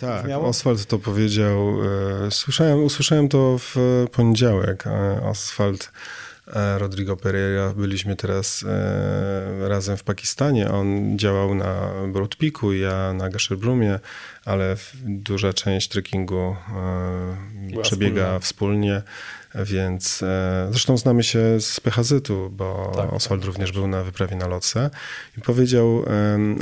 Tak, brzmiało? Oswald to powiedział. E, słyszałem, usłyszałem to w poniedziałek. E, Oswald e, Rodrigo Pereira. Byliśmy teraz razem w Pakistanie. On działał na Broad Peaku, ja na Gasherbrumie, ale duża część trekkingu Była przebiega wspólnie. Więc e, zresztą znamy się z PHZ-u, bo Tak, Oswald tak, również był na wyprawie na Lotse i powiedział,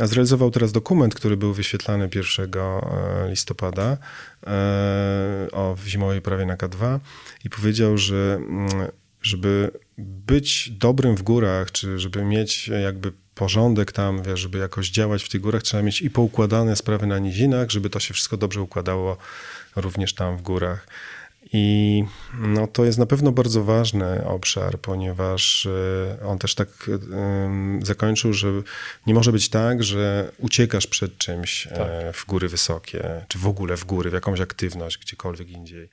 a zrealizował teraz dokument, który był wyświetlany 1 e, listopada e, o zimowej prawie na K2 i powiedział, że mm, żeby być dobrym w górach, czy żeby mieć jakby porządek tam, wiesz, żeby jakoś działać w tych górach, trzeba mieć i poukładane sprawy na nizinach, żeby to się wszystko dobrze układało również tam w górach. I no, to jest na pewno bardzo ważny obszar, ponieważ e, on też tak em, zakończył, że nie może być tak, że uciekasz przed czymś e, w góry wysokie, czy w ogóle w góry, w jakąś aktywność, gdziekolwiek indziej.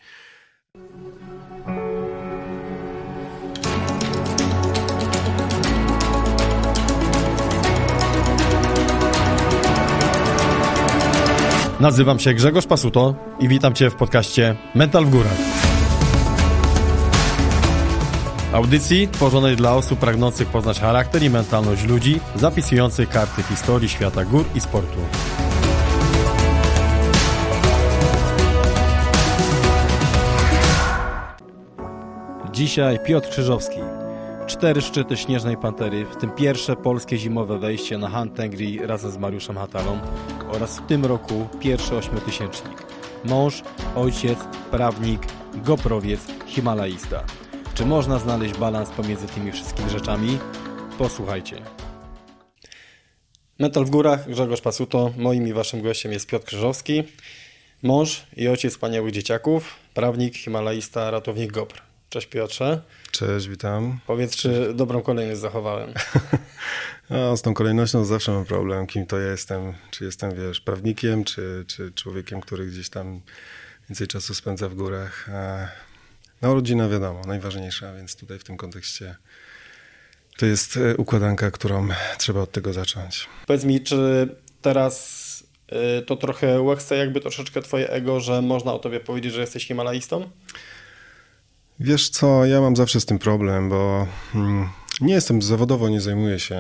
Nazywam się Grzegorz Pasuto i witam Cię w podcaście Mental w Górach. Audycji tworzonej dla osób pragnących poznać charakter i mentalność ludzi, zapisujących karty historii świata gór i sportu. Dzisiaj Piotr Krzyżowski. Cztery szczyty Śnieżnej Pantery, w tym pierwsze polskie zimowe wejście na Han Tengri razem z Mariuszem Hatalą oraz w tym roku pierwszy ośmiotysięcznik. Mąż, ojciec, prawnik, goprowiec, himalaista. Czy można znaleźć balans pomiędzy tymi wszystkimi rzeczami? Posłuchajcie. Metal w górach, Grzegorz Pasuto. Moim i waszym gościem jest Piotr Krzyżowski. Mąż i ojciec wspaniałych dzieciaków, prawnik, himalaista, ratownik GoPr. Cześć Piotrze. Cześć, witam. Powiedz, czy dobrą kolejność zachowałem? A z tą kolejnością zawsze mam problem, kim to jestem. Czy jestem, wiesz, prawnikiem, czy, czy człowiekiem, który gdzieś tam więcej czasu spędza w górach. No, rodzina wiadomo, najważniejsza, więc tutaj w tym kontekście to jest e, układanka, którą trzeba od tego zacząć. Powiedz mi, czy teraz y, to trochę łechce jakby troszeczkę twoje ego, że można o tobie powiedzieć, że jesteś himalaistą? Wiesz co, ja mam zawsze z tym problem, bo mm, nie jestem zawodowo, nie zajmuję się,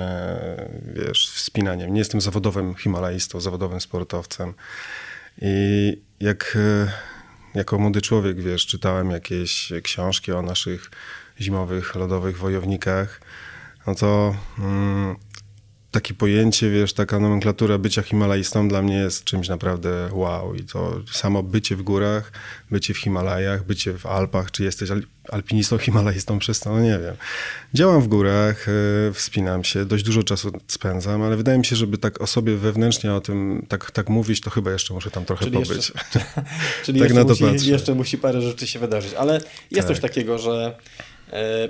wiesz, wspinaniem. Nie jestem zawodowym himalaistą, zawodowym sportowcem. I jak e, jako młody człowiek, wiesz, czytałem jakieś książki o naszych zimowych, lodowych wojownikach, no to mm, takie pojęcie, wiesz, taka nomenklatura bycia himalaistą dla mnie jest czymś naprawdę wow. I to samo bycie w górach, bycie w Himalajach, bycie w Alpach, czy jesteś al- alpinistą, himalaistą przez to, no nie wiem. Działam w górach, e, wspinam się, dość dużo czasu spędzam, ale wydaje mi się, żeby tak o sobie wewnętrznie o tym tak, tak mówić, to chyba jeszcze muszę tam trochę Czyli pobyć. jeszcze- Czyli Tak jeszcze, musi, jeszcze musi parę rzeczy się wydarzyć. Ale jest Tak. coś takiego, że e,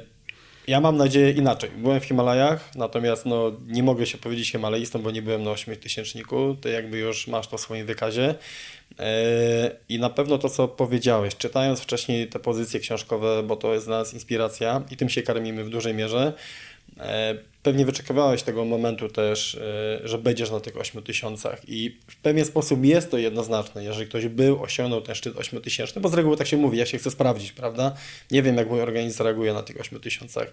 ja mam nadzieję inaczej. Byłem w Himalajach, natomiast no, nie mogę się powiedzieć himalaistą, bo nie byłem na 8000. Ty jakby już masz to w swoim wykazie. E, I na pewno to, co powiedziałeś, czytając wcześniej te pozycje książkowe, bo to jest dla nas inspiracja i tym się karmimy w dużej mierze. E, Pewnie wyczekiwałeś tego momentu też, e, że będziesz na tych 8000 i w pewien sposób jest to jednoznaczne, jeżeli ktoś był, osiągnął ten szczyt 8000, bo z reguły tak się mówi, ja się chcę sprawdzić, prawda? Nie wiem, jak mój organizm zareaguje na tych 8000.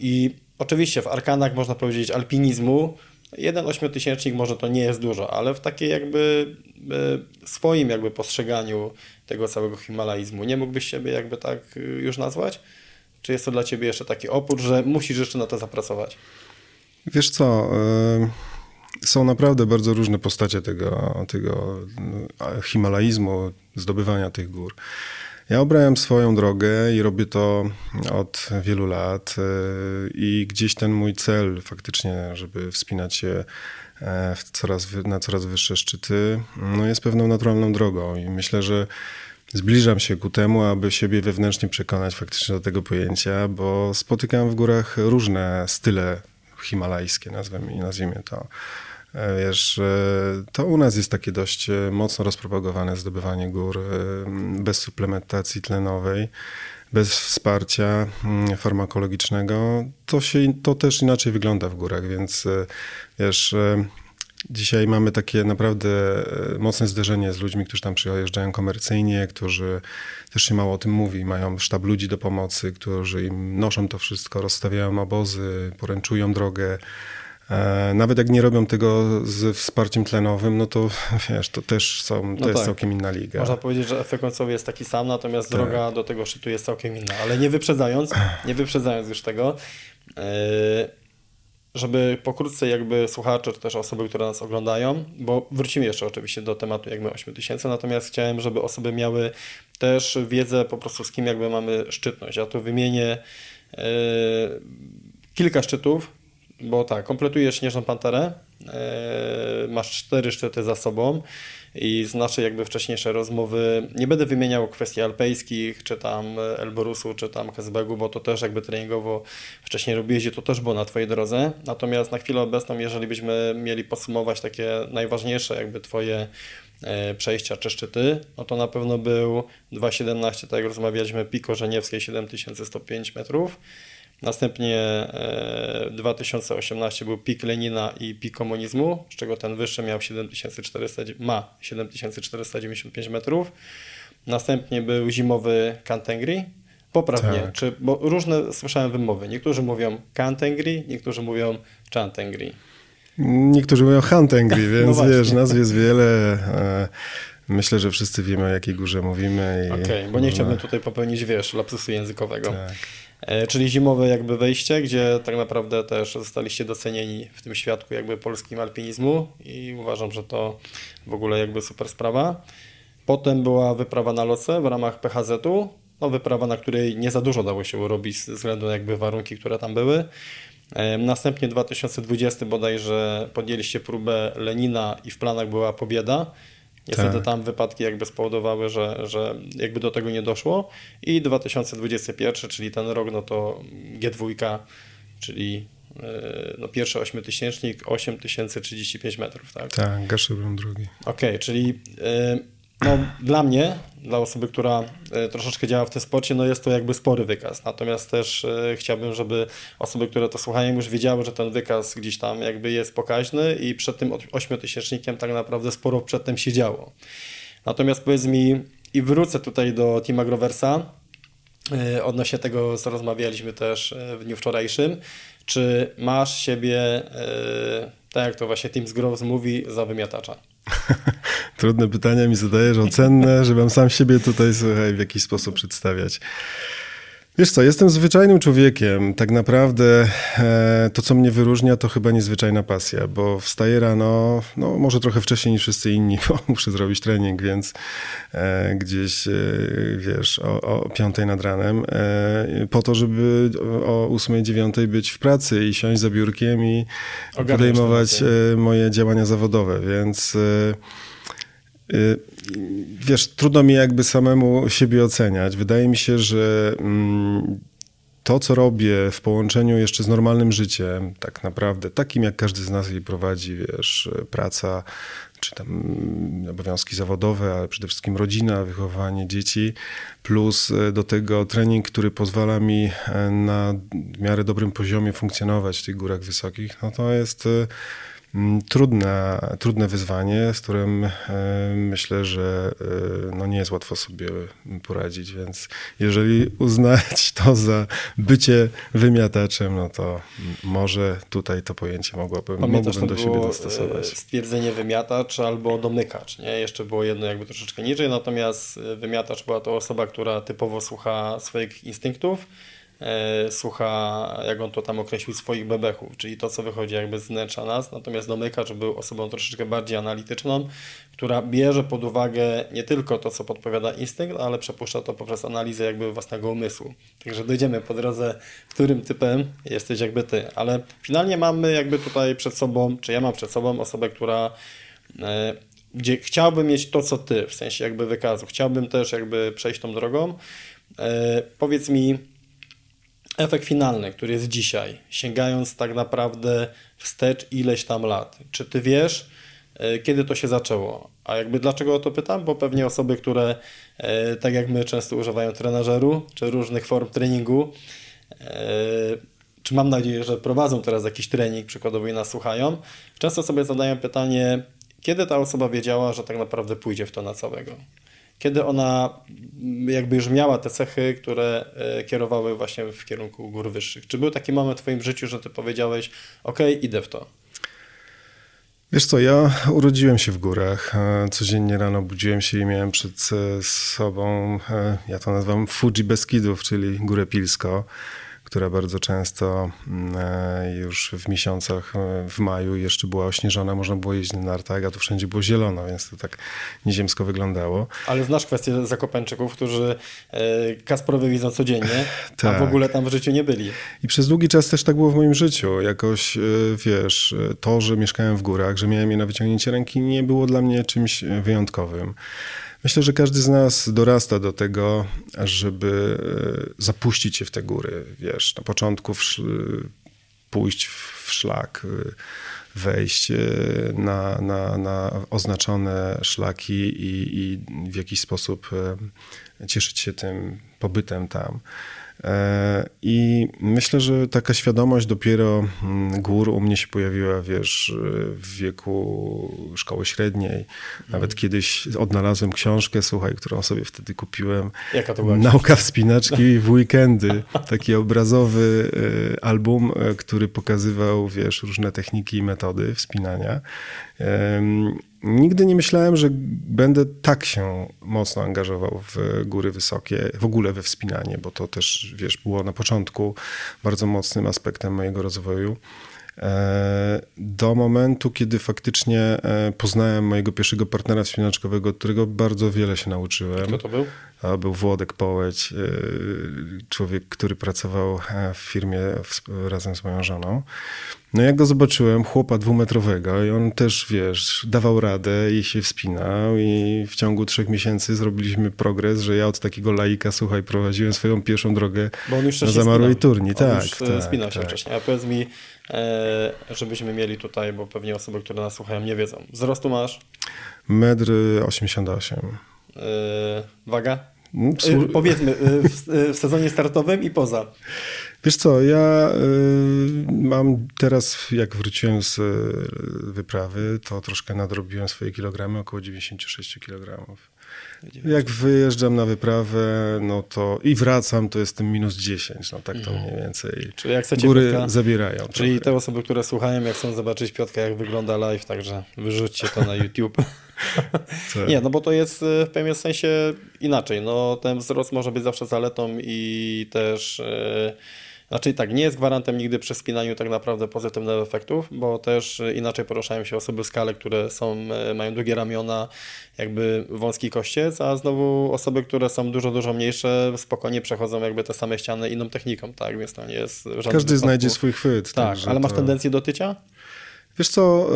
I oczywiście w arkanach można powiedzieć alpinizmu, jeden ośmiotysięcznik może to nie jest dużo, ale w takiej jakby e, swoim jakby postrzeganiu tego całego himalaizmu, nie mógłbyś siebie jakby tak już nazwać? Czy jest to dla Ciebie jeszcze taki opór, że musisz jeszcze na to zapracować? Wiesz co, y, są naprawdę bardzo różne postacie tego, tego y, himalaizmu, zdobywania tych gór. Ja obrałem swoją drogę i robię to od wielu lat y, i gdzieś ten mój cel faktycznie, żeby wspinać się e, coraz, na coraz wyższe szczyty, no jest pewną naturalną drogą i myślę, że zbliżam się ku temu, aby siebie wewnętrznie przekonać faktycznie do tego pojęcia, bo spotykam w górach różne style himalajskie, nazwijmy, nazwijmy to. E, Wiesz, e, to u nas jest takie dość e, mocno rozpropagowane zdobywanie gór bez suplementacji tlenowej, bez wsparcia mm, farmakologicznego. To, się, to też inaczej wygląda w górach, więc wiesz, Dzisiaj mamy takie naprawdę e, mocne zderzenie z ludźmi, którzy tam przyjeżdżają komercyjnie, którzy też się mało o tym mówi, mają sztab ludzi do pomocy, którzy im noszą to wszystko, rozstawiają obozy, poręczują drogę. E, nawet jak nie robią tego z wsparciem tlenowym, no to wiesz, to też są, to no jest tak. całkiem inna liga. Można powiedzieć, że efekt końcowy jest taki sam, natomiast tak. droga do tego szczytu jest całkiem inna. Ale nie wyprzedzając, nie wyprzedzając już tego, yy, żeby pokrótce jakby słuchacze, czy też osoby, które nas oglądają, bo wrócimy jeszcze oczywiście do tematu jakby 8000, natomiast chciałem, żeby osoby miały też wiedzę po prostu z kim jakby mamy szczytność. Ja tu wymienię yy, kilka szczytów, bo tak, kompletujesz Śnieżną Panterę, yy, masz cztery szczyty za sobą i z naszej jakby wcześniejszej rozmowy nie będę wymieniał kwestii alpejskich, czy tam Elborusu, czy tam Kesbegu, bo to też jakby treningowo wcześniej robiłeś i to też było na Twojej drodze. Natomiast na chwilę obecną, jeżeli byśmy mieli podsumować takie najważniejsze jakby Twoje e, przejścia czy szczyty, no to na pewno był 2.17, tak jak rozmawialiśmy, Piko Żeniewskiej 7105 metrów, Następnie 2018 e, był pik Lenina i pik komunizmu, z czego ten wyższy miał 7400, ma 7495 metrów. Następnie był zimowy Kantengri. Poprawnie, tak. czy, bo różne słyszałem wymowy. Niektórzy mówią Kantengri, niektórzy mówią Chantengri. Niektórzy mówią Hantengri, no więc no wiesz, nazw jest wiele. E, myślę, że wszyscy wiemy, o jakiej górze mówimy. Okej, okay, bo nie chciałbym tutaj popełnić, wiesz, lapsusu językowego. Tak. E, czyli zimowe jakby wejście, gdzie tak naprawdę też zostaliście docenieni w tym świadku jakby polskim alpinizmu i uważam, że to w ogóle jakby super sprawa. Potem była wyprawa na loce w ramach PHZ-u, no wyprawa, na której nie za dużo dało się urobić ze względu na jakby warunki, które tam były. E, następnie 2020 bodajże podjęliście próbę Lenina i w planach była pobieda. Niestety tak. tam wypadki jakby spowodowały, że, że jakby do tego nie doszło. I 2021, czyli ten rok, no to G2, czyli e, no pierwszy ośmiotysięcznik, 8035 metrów, tak? Tak, gaszy drogi. Okej, okay, czyli y, no, dla mnie, dla osoby, która e, troszeczkę działa w tym sporcie, no jest to jakby spory wykaz. Natomiast też e, chciałbym, żeby osoby, które to słuchają, już wiedziały, że ten wykaz gdzieś tam jakby jest pokaźny i przed tym ośmiotysięcznikiem tak naprawdę sporo przedtem się działo. Natomiast powiedz mi, i wrócę tutaj do Tima Groversa, e, odnośnie tego, co rozmawialiśmy też w dniu wczorajszym. Czy masz siebie, tak jak to właśnie Tim Groves mówi, za wymiatacza? Trudne pytania mi zadajesz, cenne, żebym sam siebie tutaj słuchaj, w jakiś sposób przedstawiać. Wiesz co, jestem zwyczajnym człowiekiem. Tak naprawdę e, to, co mnie wyróżnia, to chyba niezwyczajna pasja, bo wstaję rano, no może trochę wcześniej niż wszyscy inni, bo muszę zrobić trening, więc e, gdzieś, e, wiesz, o, o 5 nad ranem, e, po to, żeby o 8-9 być w pracy i siąść za biurkiem i Ogarniesz podejmować e, moje działania zawodowe, więc... Y, wiesz, trudno mi jakby samemu siebie oceniać. Wydaje mi się, że mm, to, co robię w połączeniu jeszcze z normalnym życiem, tak naprawdę, takim jak każdy z nas jej prowadzi, wiesz, praca, czy tam mm, obowiązki zawodowe, ale przede wszystkim rodzina, wychowanie dzieci, plus y, do tego trening, który pozwala mi e, na w miarę dobrym poziomie funkcjonować w tych górach wysokich, no to jest y, trudne, trudne wyzwanie, z którym e, myślę, że e, no nie jest łatwo sobie poradzić, więc jeżeli uznać to za bycie wymiataczem, no to może tutaj to pojęcie mogłabym, mogłabym do siebie dostosować. E, stwierdzenie wymiatacz albo domykacz, nie? Jeszcze było jedno jakby troszeczkę niżej, natomiast wymiatacz była to osoba, która typowo słucha swoich instynktów, słucha, jak on to tam określił, swoich bebechów, czyli to, co wychodzi jakby z wnętrza nas, natomiast domykacz był osobą troszeczkę bardziej analityczną, która bierze pod uwagę nie tylko to, co podpowiada instynkt, ale przepuszcza to poprzez analizę jakby własnego umysłu. Także dojdziemy po drodze, którym typem jesteś jakby ty. Ale finalnie mamy jakby tutaj przed sobą, czy ja mam przed sobą osobę, która e, gdzie chciałbym mieć to, co ty, w sensie jakby wykazu. Chciałbym też jakby przejść tą drogą. E, powiedz mi, efekt finalny, który jest dzisiaj, sięgając tak naprawdę wstecz ileś tam lat. Czy ty wiesz, e, kiedy to się zaczęło? A jakby dlaczego o to pytam? Bo pewnie osoby, które e, tak jak my często używają trenażeru czy różnych form treningu, e, czy mam nadzieję, że prowadzą teraz jakiś trening przykładowy i nas słuchają, często sobie zadają pytanie, kiedy ta osoba wiedziała, że tak naprawdę pójdzie w to na całego? Kiedy ona jakby już miała te cechy, które e, kierowały właśnie w kierunku gór wyższych? Czy był taki moment w Twoim życiu, że Ty powiedziałeś, ok, idę w to? Wiesz co, ja urodziłem się w górach. E, codziennie rano budziłem się i miałem przed e, sobą, ja to nazywam Fuji Beskidów, czyli Górę Pilsko która bardzo często mm, e, już w miesiącach e, w maju jeszcze była ośnieżona, można było jeździć na nartach, a tu wszędzie było zielono, więc to tak nieziemsko wyglądało. Ale znasz kwestię zakopańczyków, którzy e, Kasprowy widzą codziennie, tak. a w ogóle tam w życiu nie byli. I przez długi czas też tak było w moim życiu. Jakoś, wiesz, to, że mieszkałem w górach, że miałem je na wyciągnięcie ręki, nie było dla mnie czymś wyjątkowym. Myślę, że każdy z nas dorasta do tego, żeby e, zapuścić się w te góry. Wiesz, na początku pójść w szlak, e, wejść e, na, na, na oznaczone szlaki i, i w jakiś sposób cieszyć się tym pobytem tam. E, I myślę, że taka świadomość dopiero mm, gór u mnie się pojawiła, wiesz, w wieku szkoły średniej. Nawet mm. kiedyś odnalazłem książkę, słuchaj, którą sobie wtedy kupiłem. Jaka to była Nauka wspinaczki w weekendy. Taki obrazowy e, album, e, który pokazywał, wiesz, różne techniki i metody wspinania. Nigdy nie myślałem, że będę tak się mocno angażował w góry wysokie, w ogóle we wspinanie, bo to też, wiesz, było na początku bardzo mocnym aspektem mojego rozwoju. E, do momentu, kiedy faktycznie e, poznałem mojego pierwszego partnera wspinaczkowego, którego bardzo wiele się nauczyłem. Kto to był? A był Włodek Połeć, e, człowiek, który pracował w firmie razem z moją żoną. No jak go zobaczyłem, chłopa dwumetrowego i on też, wiesz, dawał radę i się wspinał i w ciągu trzech miesięcy zrobiliśmy progres, że ja od takiego laika, słuchaj, prowadziłem swoją pierwszą drogę Bo on już na zamarłej turni. tak, już tak, spinał się tak. wcześniej. A powiedz mi, e, żebyśmy mieli tutaj, bo pewnie osoby, które nas słuchają nie wiedzą. Wzrostu masz? Metr 88. E, waga? E, powiedzmy, e, w, sezonie startowym i poza. Wiesz co, ja mam teraz, jak wróciłem z wyprawy, to troszkę nadrobiłem swoje kilogramy, około 96 kilogramów. Jak wyjeżdżam na wyprawę, no to i wracam, to jestem minus 10, no tak to mhm. mniej więcej. Czyli jak chcecie góry Piotka, zabierają. Czyli trochę. te osoby, które słuchają, jak chcą zobaczyć Piotka, jak wygląda live, także wyrzućcie to na YouTube. tak. Nie, no bo to jest y, w pewnym sensie inaczej. No ten wzrost może być zawsze zaletą i też... Yy, znaczy tak, nie jest gwarantem nigdy przy spinaniu tak naprawdę pozytywnych efektów, bo też inaczej poruszają się osoby w skale, które są, e, mają długie ramiona, jakby wąski kościec, a znowu osoby, które są dużo, dużo mniejsze, spokojnie przechodzą jakby te same ściany inną techniką, tak, więc to nie jest żaden Każdy wypadku. znajdzie swój chwyt. Tak, ale masz to... tendencję do tycia? Wiesz co,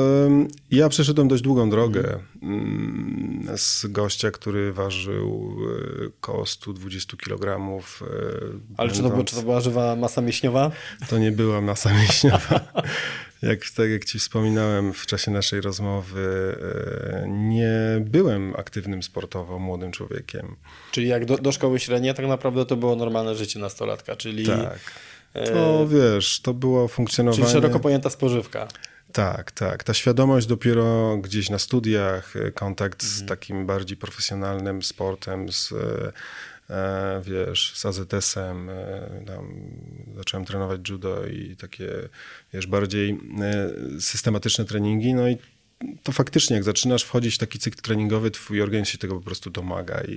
ja przeszedłem dość długą drogę mm, z gościa, który ważył e, koło 120 kg. E, Ale czy to, było, czy to była żywa masa mięśniowa? To nie była masa mięśniowa. Jak, tak jak ci wspominałem w czasie naszej rozmowy, e, nie byłem aktywnym sportowo młodym człowiekiem. Czyli jak do, do szkoły średniej, tak naprawdę to było normalne życie nastolatka, czyli... Tak. To wiesz, to było funkcjonowanie... Czyli szeroko pojęta spożywka. Tak, tak. Ta świadomość dopiero gdzieś na studiach, e, kontakt z mhm. takim bardziej profesjonalnym sportem, z e, e, wiesz, z AZS-em, tam zacząłem trenować judo i takie, wiesz, bardziej systematyczne treningi, no i to faktycznie, jak zaczynasz wchodzić w taki cykl treningowy, twój organizm się tego po prostu domaga i,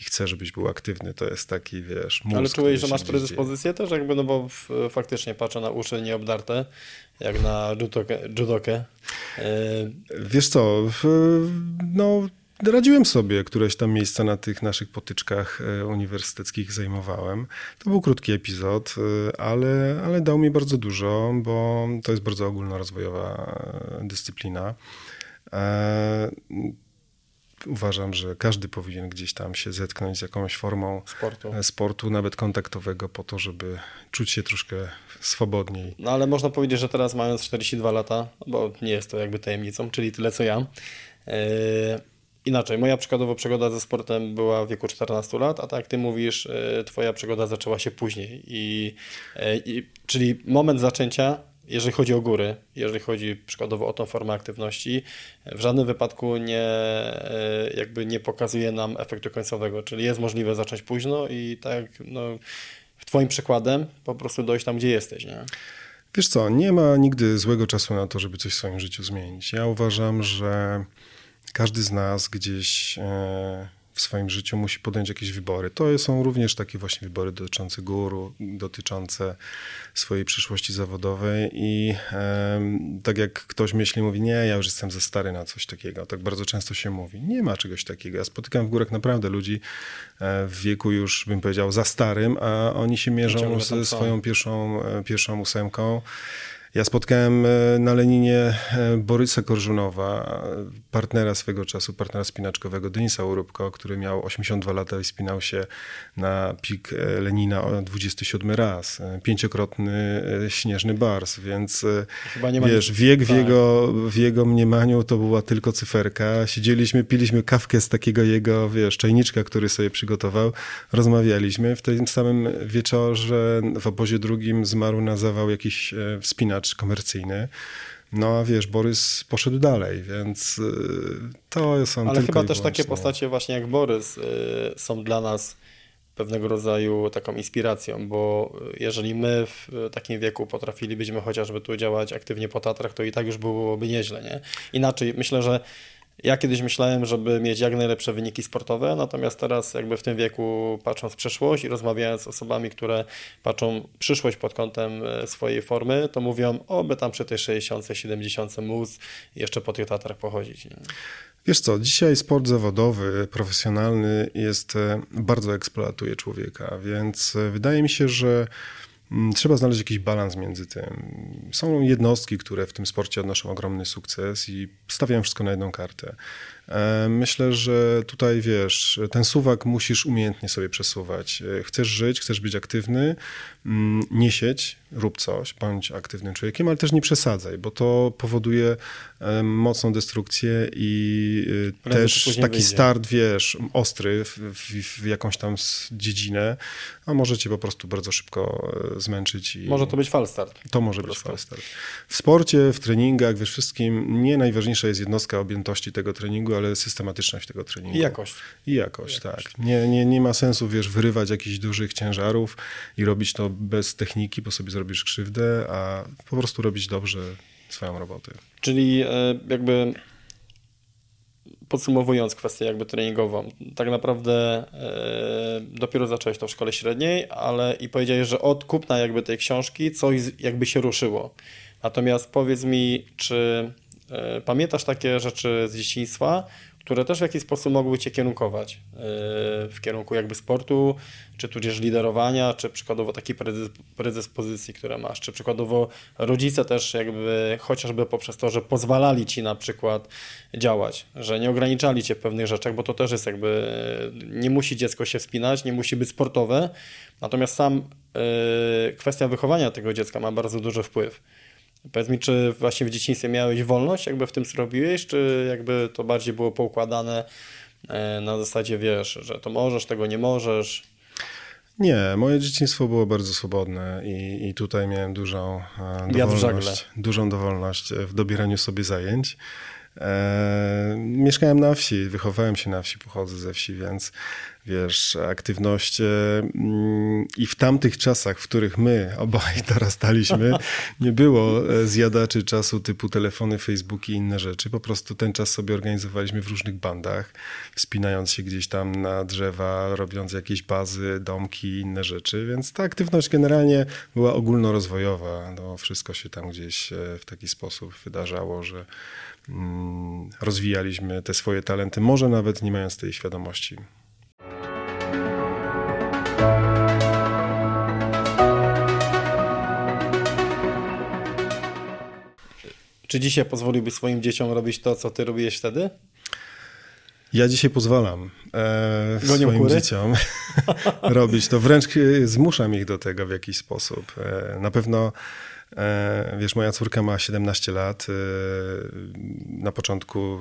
i chce, żebyś był aktywny. To jest taki, wiesz, mózg, Ale czułeś, że masz predyspozycję też, jakby, no bo w, faktycznie patrzę na uszy nieobdarte, jak na judokę. judokę. Wiesz co, no radziłem sobie, któreś tam miejsca na tych naszych potyczkach e, uniwersyteckich zajmowałem. To był krótki epizod, e, ale, ale dał mi bardzo dużo, bo to jest bardzo ogólnorozwojowa dyscyplina. Uważam, że każdy powinien gdzieś tam się zetknąć z jakąś formą sportu, sportu nawet kontaktowego, po to, żeby czuć się troszkę swobodniej. No ale można powiedzieć, że teraz mając 42 lata, bo nie jest to jakby tajemnicą, czyli tyle co ja, inaczej, moja przykładowo przygoda ze sportem była w wieku 14 lat, a tak jak ty mówisz, e, twoja przygoda zaczęła się później. I, e, i, czyli moment zaczęcia, jeżeli chodzi o góry, jeżeli chodzi przykładowo o tą formę aktywności, w żadnym wypadku nie, e, jakby nie pokazuje nam efektu końcowego, czyli jest możliwe zacząć późno i tak no, twoim przykładem po prostu dojść tam, gdzie jesteś. Nie? Wiesz co, nie ma nigdy złego czasu na to, żeby coś w swoim życiu zmienić. Ja uważam, że każdy z nas gdzieś e, w swoim życiu musi podjąć jakieś wybory. To są również takie właśnie wybory dotyczące góru, dotyczące swojej przyszłości zawodowej i tak jak ktoś myśli, mówi, nie, ja już jestem za stary na coś takiego. Tak bardzo często się mówi. Nie ma czegoś takiego. Ja spotykam w górach naprawdę ludzi e, w wieku już, bym powiedział, za starym, a oni się mierzą ze swoją pierwszą, e, pierwszą ósemką. Ja spotkałem e, na Leninie e, Borysa Korżunowa, partnera swego czasu, partnera spinaczkowego Denisa Urubko, który miał 82 lata i spinał się na pik e, Lenina 27 raz. Pięciokrotny śnieżny bars, więc wiesz, wiek w tak. jego, w jego mniemaniu to była tylko cyferka. Siedzieliśmy, piliśmy kawkę z takiego jego, wiesz, czajniczka, który sobie przygotował. Rozmawialiśmy. W tym samym wieczorze w obozie drugim zmarł na zawał jakiś wspinacz komercyjny. No a wiesz, Borys poszedł dalej, więc y, to są Ale chyba też takie postacie właśnie jak Borys y, są dla nas pewnego rodzaju taką inspiracją, bo jeżeli my w takim wieku potrafilibyśmy chociażby tu działać aktywnie po Tatrach, to i tak już byłoby nieźle, nie? Inaczej, myślę, że ja kiedyś myślałem, żeby mieć jak najlepsze wyniki sportowe, natomiast teraz jakby w tym wieku patrząc w przyszłość i rozmawiając z osobami, które patrzą przyszłość pod kątem e, swojej formy, to mówią, oby tam przy tej 60, 70 móc jeszcze po tych Tatrach pochodzić. Wiesz co, dzisiaj sport zawodowy, profesjonalny jest, e, bardzo eksploatuje człowieka, więc e, wydaje mi się, że trzeba znaleźć jakiś balans między tym. Są jednostki, które w tym sporcie odnoszą ogromny sukces i stawiają wszystko na jedną kartę. E, myślę, że tutaj wiesz, ten suwak musisz umiejętnie sobie przesuwać. E, chcesz żyć, chcesz być aktywny, mm, nie sieć, rób coś, bądź aktywnym człowiekiem, ale też nie przesadzaj, bo to powoduje e, mocną destrukcję i też taki wyjdzie. start, wiesz, ostry w, w, w, jakąś tam dziedzinę, a może cię po prostu bardzo szybko zmęczyć. I może to być falstart. To może być falstart. W sporcie, w treningach, we wszystkim nie najważniejsza jest jednostka objętości tego treningu, ale systematyczność tego treningu. I jakość. I jakość, jakość. tak. Nie, nie, nie ma sensu, wiesz, wyrywać jakichś dużych ciężarów i robić to bez techniki, bo sobie zrobisz krzywdę, a po prostu robić dobrze swoją robotę. Czyli e, jakby podsumowując kwestię jakby treningową, tak naprawdę e, dopiero zacząłeś to w szkole średniej, ale i powiedziałeś, że od kupna jakby tej książki coś jakby się ruszyło. Natomiast powiedz mi, czy E, pamiętasz takie rzeczy z dzieciństwa, które też w jakiś sposób mogły Cię kierunkować e, w kierunku jakby sportu, czy tudzież liderowania, czy przykładowo takiej predyspozycji, które masz, czy przykładowo rodzice też jakby chociażby poprzez to, że pozwalali Ci na przykład działać, że nie ograniczali Cię w pewnych rzeczach, bo to też jest jakby, nie musi dziecko się wspinać, nie musi być sportowe, natomiast sam e, kwestia wychowania tego dziecka ma bardzo duży wpływ. Powiedz mi, czy właśnie w dzieciństwie miałeś wolność, jakby w tym co robiłeś, czy jakby to bardziej było poukładane e, na zasadzie, wiesz, że to możesz, tego nie możesz? Nie, moje dzieciństwo było bardzo swobodne i, i tutaj miałem dużą e, dowolność, dużą dowolność w dobieraniu sobie zajęć. E, mieszkałem na wsi, wychowałem się na wsi, pochodzę ze wsi, więc wiesz, aktywność mm, i w tamtych czasach, w których my obaj dorastaliśmy, nie było e, zjadaczy czasu typu telefony, Facebooki i inne rzeczy. Po prostu ten czas sobie organizowaliśmy w różnych bandach, wspinając się gdzieś tam na drzewa, robiąc jakieś bazy, domki i inne rzeczy, więc ta aktywność generalnie była ogólnorozwojowa. No, wszystko się tam gdzieś e, w taki sposób wydarzało, że rozwijaliśmy te swoje talenty, może nawet nie mając tej świadomości. Czy dzisiaj pozwoliłbyś swoim dzieciom robić to, co ty robiłeś wtedy? Ja dzisiaj pozwalam e, swoim kury? dzieciom robić to. Wręcz zmuszam ich do tego w jakiś sposób. E, na pewno E, wiesz, moja córka ma 17 lat. E, na początku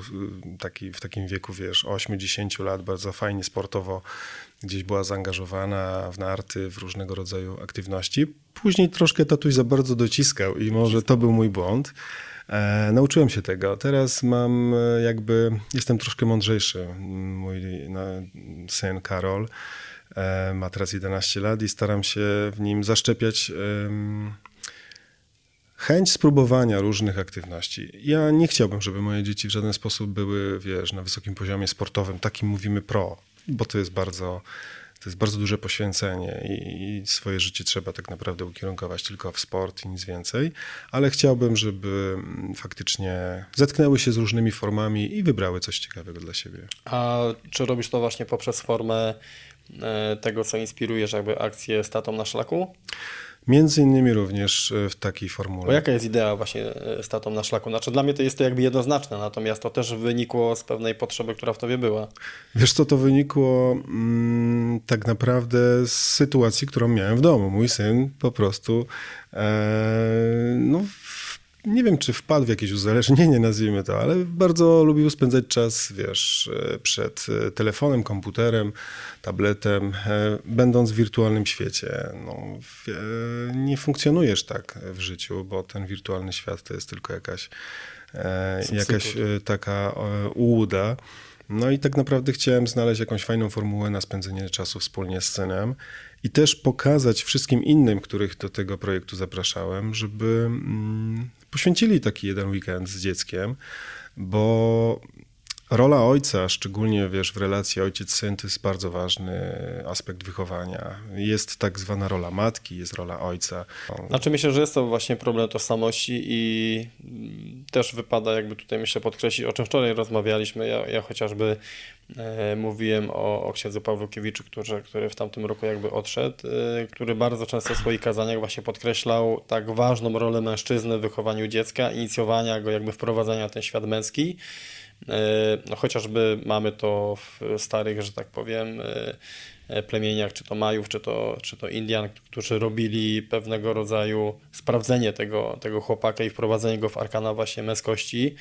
taki, w takim wieku, wiesz, 8-10 lat, bardzo fajnie sportowo gdzieś była zaangażowana w narty, w różnego rodzaju aktywności. Później troszkę tatuś za bardzo dociskał i może to był mój błąd. E, nauczyłem się tego. Teraz mam e, jakby, jestem troszkę mądrzejszy. Mój no, syn Karol e, ma teraz 11 lat i staram się w nim zaszczepiać chęć spróbowania różnych aktywności. Ja nie chciałbym, żeby moje dzieci w żaden sposób były, wiesz, na wysokim poziomie sportowym, takim mówimy pro, bo to jest bardzo to jest bardzo duże poświęcenie i, i, swoje życie trzeba tak naprawdę ukierunkować tylko w sport i nic więcej, ale chciałbym, żeby mm, faktycznie zetknęły się z różnymi formami i wybrały coś ciekawego dla siebie. A czy robisz to właśnie poprzez formę e, tego, co inspirujesz, jakby akcję statą na szlaku? Między innymi również e, w takiej formule. Bo jaka jest idea właśnie e, statą na szlaku? Znaczy dla mnie to jest to jakby jednoznaczne, natomiast to też wynikło z pewnej potrzeby, która w tobie była. Wiesz co, to wynikło mm, tak naprawdę z sytuacji, którą miałem w domu. Mój syn po prostu e, no, nie wiem, czy wpadł w jakieś uzależnienie, nazwijmy to, ale bardzo lubił spędzać czas, wiesz, e, przed e, telefonem, komputerem, tabletem, e, będąc w wirtualnym świecie. No, nie funkcjonujesz tak w życiu, bo ten wirtualny świat to jest tylko jakaś, jakaś taka ułuda. No i tak naprawdę chciałem znaleźć jakąś fajną formułę na spędzenie czasu wspólnie z synem i też pokazać wszystkim innym, których do tego projektu zapraszałem, żeby mm, poświęcili taki jeden weekend z dzieckiem, bo Rola ojca, szczególnie wiesz, w relacji ojciec-syn, to jest bardzo ważny aspekt wychowania. Jest tak zwana rola matki, jest rola ojca. Znaczy myślę, że jest to właśnie problem tożsamości i też wypada jakby tutaj myślę podkreślić, o czym wczoraj rozmawialiśmy. Ja, ja chociażby e, mówiłem o, o księdzu Pawłukiewiczu, który, który w tamtym roku jakby odszedł, e, który bardzo często w swoich kazaniach właśnie podkreślał tak ważną rolę mężczyzny w wychowaniu dziecka, inicjowania go, jakby wprowadzania w ten świat męski. E, no chociażby mamy to w starych, że tak powiem, e, e, plemieniach, czy to Majów, czy to, czy to Indian, którzy robili pewnego rodzaju sprawdzenie tego, tego chłopaka i wprowadzenie go w arkana właśnie męskości.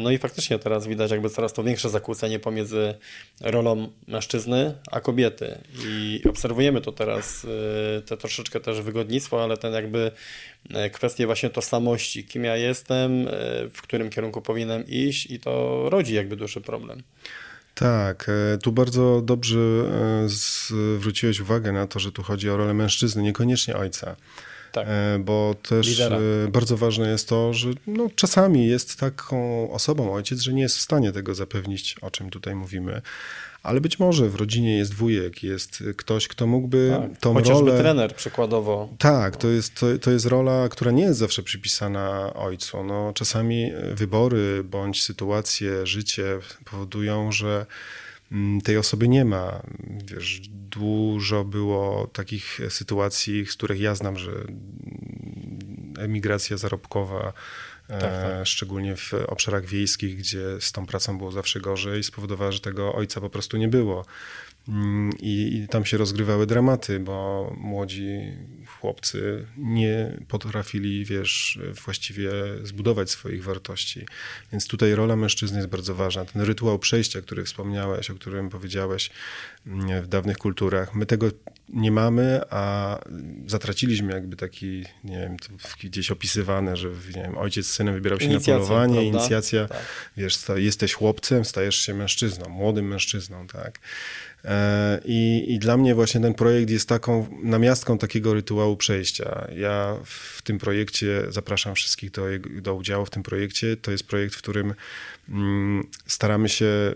No i faktycznie teraz widać jakby coraz to większe zakłócenie pomiędzy rolą mężczyzny a kobiety. I obserwujemy to teraz, y, te troszeczkę też wygodnictwo, ale ten jakby y, kwestie właśnie tożsamości, kim ja jestem, y, w którym kierunku powinienem iść i to rodzi jakby duży problem. Tak, e, tu bardzo dobrze e, zwróciłeś uwagę na to, że tu chodzi o rolę mężczyzny, niekoniecznie ojca. Tak. E, bo też Lidera. E, bardzo ważne jest to, że no, czasami jest taką osobą ojciec, że nie jest w stanie tego zapewnić, o czym tutaj mówimy. Ale być może w rodzinie jest wujek, jest ktoś, kto mógłby tak. tą Chociażby rolę... trener przykładowo. Tak, to jest, to, to jest rola, która nie jest zawsze przypisana ojcu. No, czasami wybory bądź sytuacje, życie powodują, że tej osoby nie ma. Wiesz, dużo było takich sytuacji, z których ja znam, że emigracja zarobkowa, tak, tak. E, szczególnie w obszarach wiejskich, gdzie z tą pracą było zawsze gorzej, spowodowała, że tego ojca po prostu nie było. Mm, I, I, tam się rozgrywały dramaty, bo młodzi chłopcy nie potrafili, wiesz, właściwie zbudować swoich wartości. Więc tutaj rola mężczyzny jest bardzo ważna. Ten rytuał przejścia, który wspomniałeś, o którym powiedziałeś mm, w dawnych kulturach, my tego nie mamy, a zatraciliśmy jakby taki, nie wiem, gdzieś opisywane, że nie wiem, ojciec synem wybierał się Inicjacja, na polowanie, prawda? inicjacja, tak. wiesz, jesteś chłopcem, stajesz się mężczyzną, młodym mężczyzną, tak. E, I, I dla mnie właśnie ten projekt jest taką namiastką takiego rytuału przejścia. Ja w tym projekcie zapraszam wszystkich do, do udziału w tym projekcie. To jest projekt, w którym mm, staramy się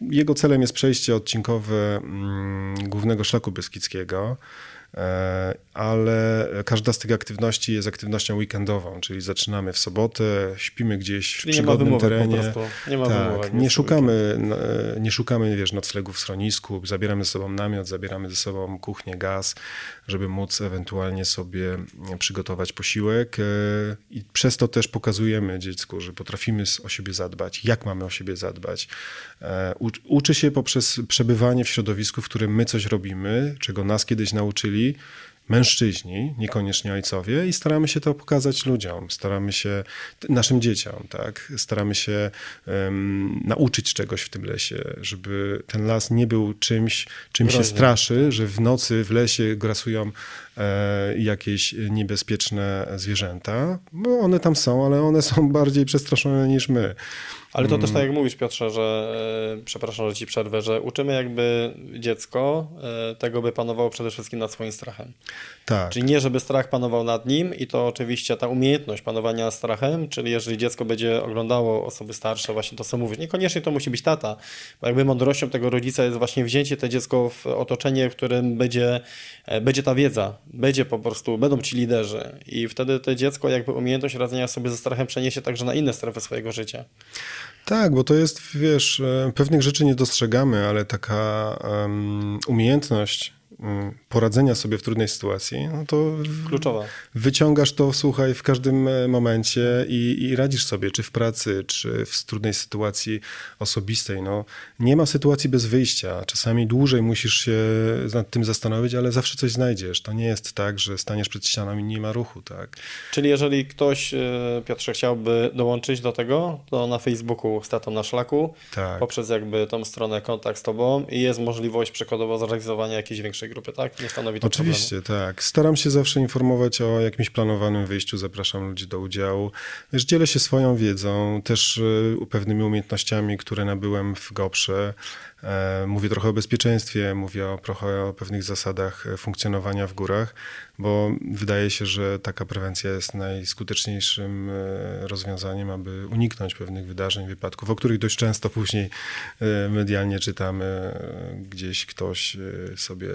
jego celem jest przejście odcinkowe mm, głównego szlaku beskidzkiego. E, ale każda z tych aktywności jest aktywnością weekendową, czyli zaczynamy w sobotę, śpimy gdzieś w czyli przygodnym nie terenie. Nie, ma tak, nie szukamy, nie szukamy wiesz, noclegów w schronisku, zabieramy ze sobą namiot, zabieramy ze sobą kuchnię, gaz, żeby móc ewentualnie sobie przygotować posiłek e, i przez to też pokazujemy dziecku, że potrafimy o siebie zadbać, jak mamy o siebie zadbać. E, uczy się poprzez przebywanie w środowisku, w którym my coś robimy, czego nas kiedyś nauczyli, mężczyźni, niekoniecznie ojcowie, i staramy się to pokazać ludziom, staramy się naszym dzieciom, tak? Staramy się um, nauczyć czegoś w tym lesie, żeby ten las nie był czymś, czym się straszy, że w nocy w lesie grasują jakieś niebezpieczne zwierzęta, bo one tam są, ale one są bardziej przestraszone niż my. Ale to też tak jak mówisz Piotrze, że e, przepraszam, że ci przerwę, że uczymy jakby dziecko e, tego, by panowało przede wszystkim nad swoim strachem. Tak. Czyli nie, żeby strach panował nad nim i to oczywiście ta umiejętność panowania strachem, czyli jeżeli dziecko będzie oglądało osoby starsze, właśnie to co mówisz, niekoniecznie to musi być tata, bo jakby mądrością tego rodzica jest właśnie wzięcie to dziecko w otoczenie, w którym będzie, e, będzie ta wiedza, będzie po prostu, będą ci liderzy i wtedy to dziecko jakby umiejętność radzenia sobie ze strachem przeniesie także na inne strefy swojego życia. Tak, bo to jest, wiesz, e, pewnych rzeczy nie dostrzegamy, ale taka um, umiejętność poradzenia sobie w trudnej sytuacji, no to Kluczowa. wyciągasz to, słuchaj, w każdym e, momencie i, i, radzisz sobie, czy w pracy, czy w trudnej sytuacji osobistej. No, nie ma sytuacji bez wyjścia. Czasami dłużej musisz się nad tym zastanowić, ale zawsze coś znajdziesz. To nie jest tak, że staniesz przed ścianą i nie ma ruchu, tak? Czyli jeżeli ktoś, e, Piotrze, chciałby dołączyć do tego, to na Facebooku Statą na Szlaku, tak. poprzez jakby tą stronę kontakt z tobą i jest możliwość przykładowo zrealizowania jakiejś większej grupy, tak? Nie stanowi to Oczywiście, problemu. tak. Staram się zawsze informować o jakimś planowanym wyjściu, zapraszam ludzi do udziału. Wiesz, dzielę się swoją wiedzą, też y, pewnymi umiejętnościami, które nabyłem w GOPRze. E, mówię trochę o bezpieczeństwie, mówię o, trochę o pewnych zasadach funkcjonowania w górach, bo wydaje się, że taka prewencja jest najskuteczniejszym e, rozwiązaniem, aby uniknąć pewnych wydarzeń, wypadków, o których dość często później e, medialnie czytamy. Gdzieś ktoś sobie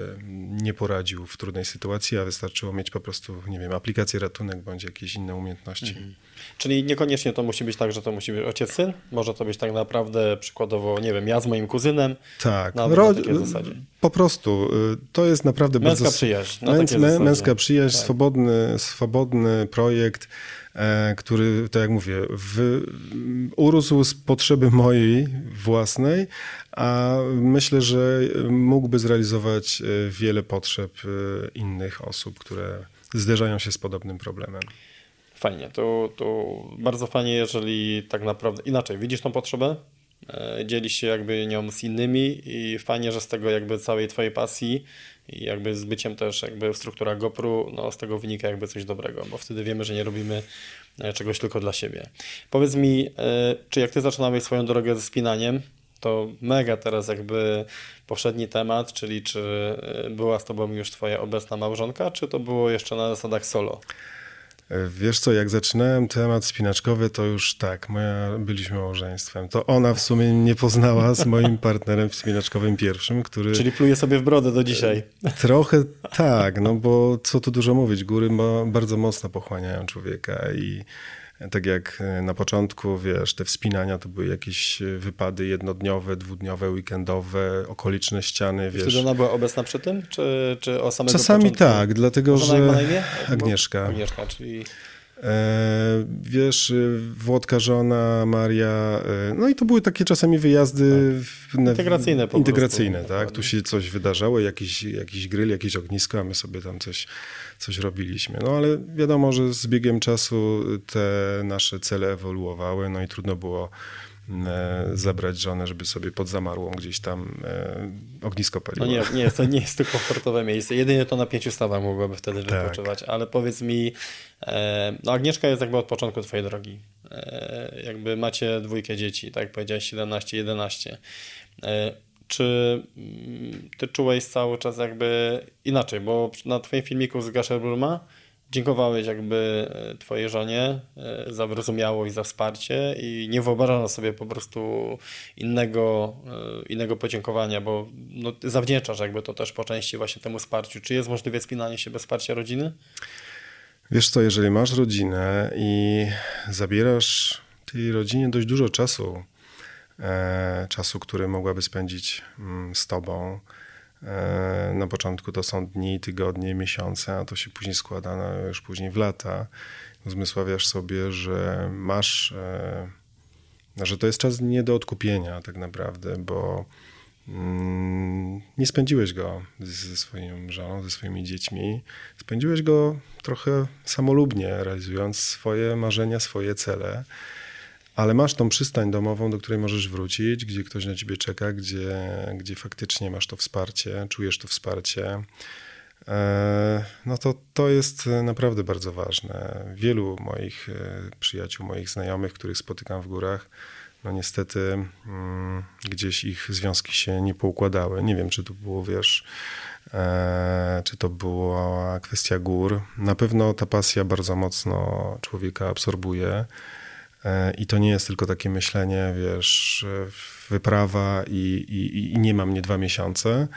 nie poradził w trudnej sytuacji, a wystarczyło mieć po prostu, nie wiem, aplikację ratunek bądź jakieś inne umiejętności. Mhm. Czyli niekoniecznie to musi być tak, że to musi być ojciec, syn. Może to być tak naprawdę przykładowo, nie wiem, ja z moim kuzynem. Tak, na, Ro... na zasadzie. Po prostu y, to jest naprawdę męska bardzo. Przyjaźń, Męs... Męska przyjaźń, tak. swobodny, swobodny projekt, e, który, tak jak mówię, w... urósł z potrzeby mojej własnej, a myślę, że mógłby zrealizować e, wiele potrzeb e, innych osób, które zderzają się z podobnym problemem fajnie. To, to bardzo fajnie, jeżeli tak naprawdę inaczej widzisz tą potrzebę, e, dzielisz się jakby nią z innymi i fajnie, że z tego jakby całej twojej pasji i jakby z byciem też jakby w strukturach GoPro, no z tego wynika jakby coś dobrego, bo wtedy wiemy, że nie robimy e, czegoś tylko dla siebie. Powiedz mi, e, czy jak ty zaczynałeś swoją drogę ze spinaniem, to mega teraz jakby poprzedni temat, czyli czy była z tobą już twoja obecna małżonka, czy to było jeszcze na zasadach solo? Wiesz co, jak zaczynałem temat spinaczkowy, to już tak, moja, byliśmy małżeństwem. To ona w sumie mnie poznała z moim partnerem spinaczkowym pierwszym, który... Czyli pluje sobie w brodę do dzisiaj. Trochę tak, no bo co tu dużo mówić, góry bardzo mocno pochłaniają człowieka i tak jak e, na początku, wiesz, te wspinania to były jakieś e, wypady jednodniowe, dwudniowe, weekendowe, okoliczne ściany, wiesz. Wtedy ona była obecna przy tym, czy, czy o samego Czasami początku? tak, dlatego że... Agnieszka. Agnieszka, czyli... E, wiesz, Włodka żona, Maria, no i to były takie czasami wyjazdy tak. integracyjne po Integracyjne, tak? Tu się coś wydarzało, jakiś, jakiś grill, jakieś ognisko, a my sobie tam coś coś robiliśmy. No ale wiadomo, że z biegiem czasu te nasze cele ewoluowały, no i trudno było e, zabrać żonę, żeby sobie pod zamarłą gdzieś tam e, ognisko paliło. No nie, nie, to nie jest to komfortowe miejsce. Jedynie to na pięciu stawach mogłoby wtedy tak. wypoczywać. Ale powiedz mi, e, no Agnieszka jest jakby od początku twojej drogi. Jakby macie dwójkę dzieci, tak jak powiedziałeś, 17, 11 czy mm, ty czułeś cały czas jakby inaczej, bo na twoim filmiku z Gasherbruma dziękowałeś jakby e, twojej żonie e, za wyrozumiałość, za wsparcie i nie wyobrażano sobie po prostu innego, e, innego podziękowania, bo no, zawdzięczasz jakby to też po części właśnie temu wsparciu. Czy jest możliwe spinanie się bez wsparcia rodziny? Wiesz co, jeżeli masz rodzinę i zabierasz tej rodzinie dość dużo czasu, czasu, który mogłaby spędzić mm, z tobą. E, na początku to są dni, tygodnie, miesiące, a to się później składa na, już później w lata. Uzmysławiasz sobie, że masz, e, że to jest czas nie do odkupienia tak naprawdę, bo mm, nie spędziłeś go ze swoją żoną, ze swoimi dziećmi. Spędziłeś go trochę samolubnie, realizując swoje marzenia, swoje cele. Ale masz tą przystań domową, do której możesz wrócić, gdzie ktoś na ciebie czeka, gdzie, gdzie faktycznie masz to wsparcie, czujesz to wsparcie. E, no to to jest naprawdę bardzo ważne. Wielu moich e, przyjaciół, moich znajomych, których spotykam w górach, no niestety mm, gdzieś ich związki się nie poukładały. Nie wiem, czy to było, wiesz, e, czy to była kwestia gór. Na pewno ta pasja bardzo mocno człowieka absorbuje. I to nie jest tylko takie myślenie, wiesz, wyprawa i, i, i nie mam nie dwa miesiące.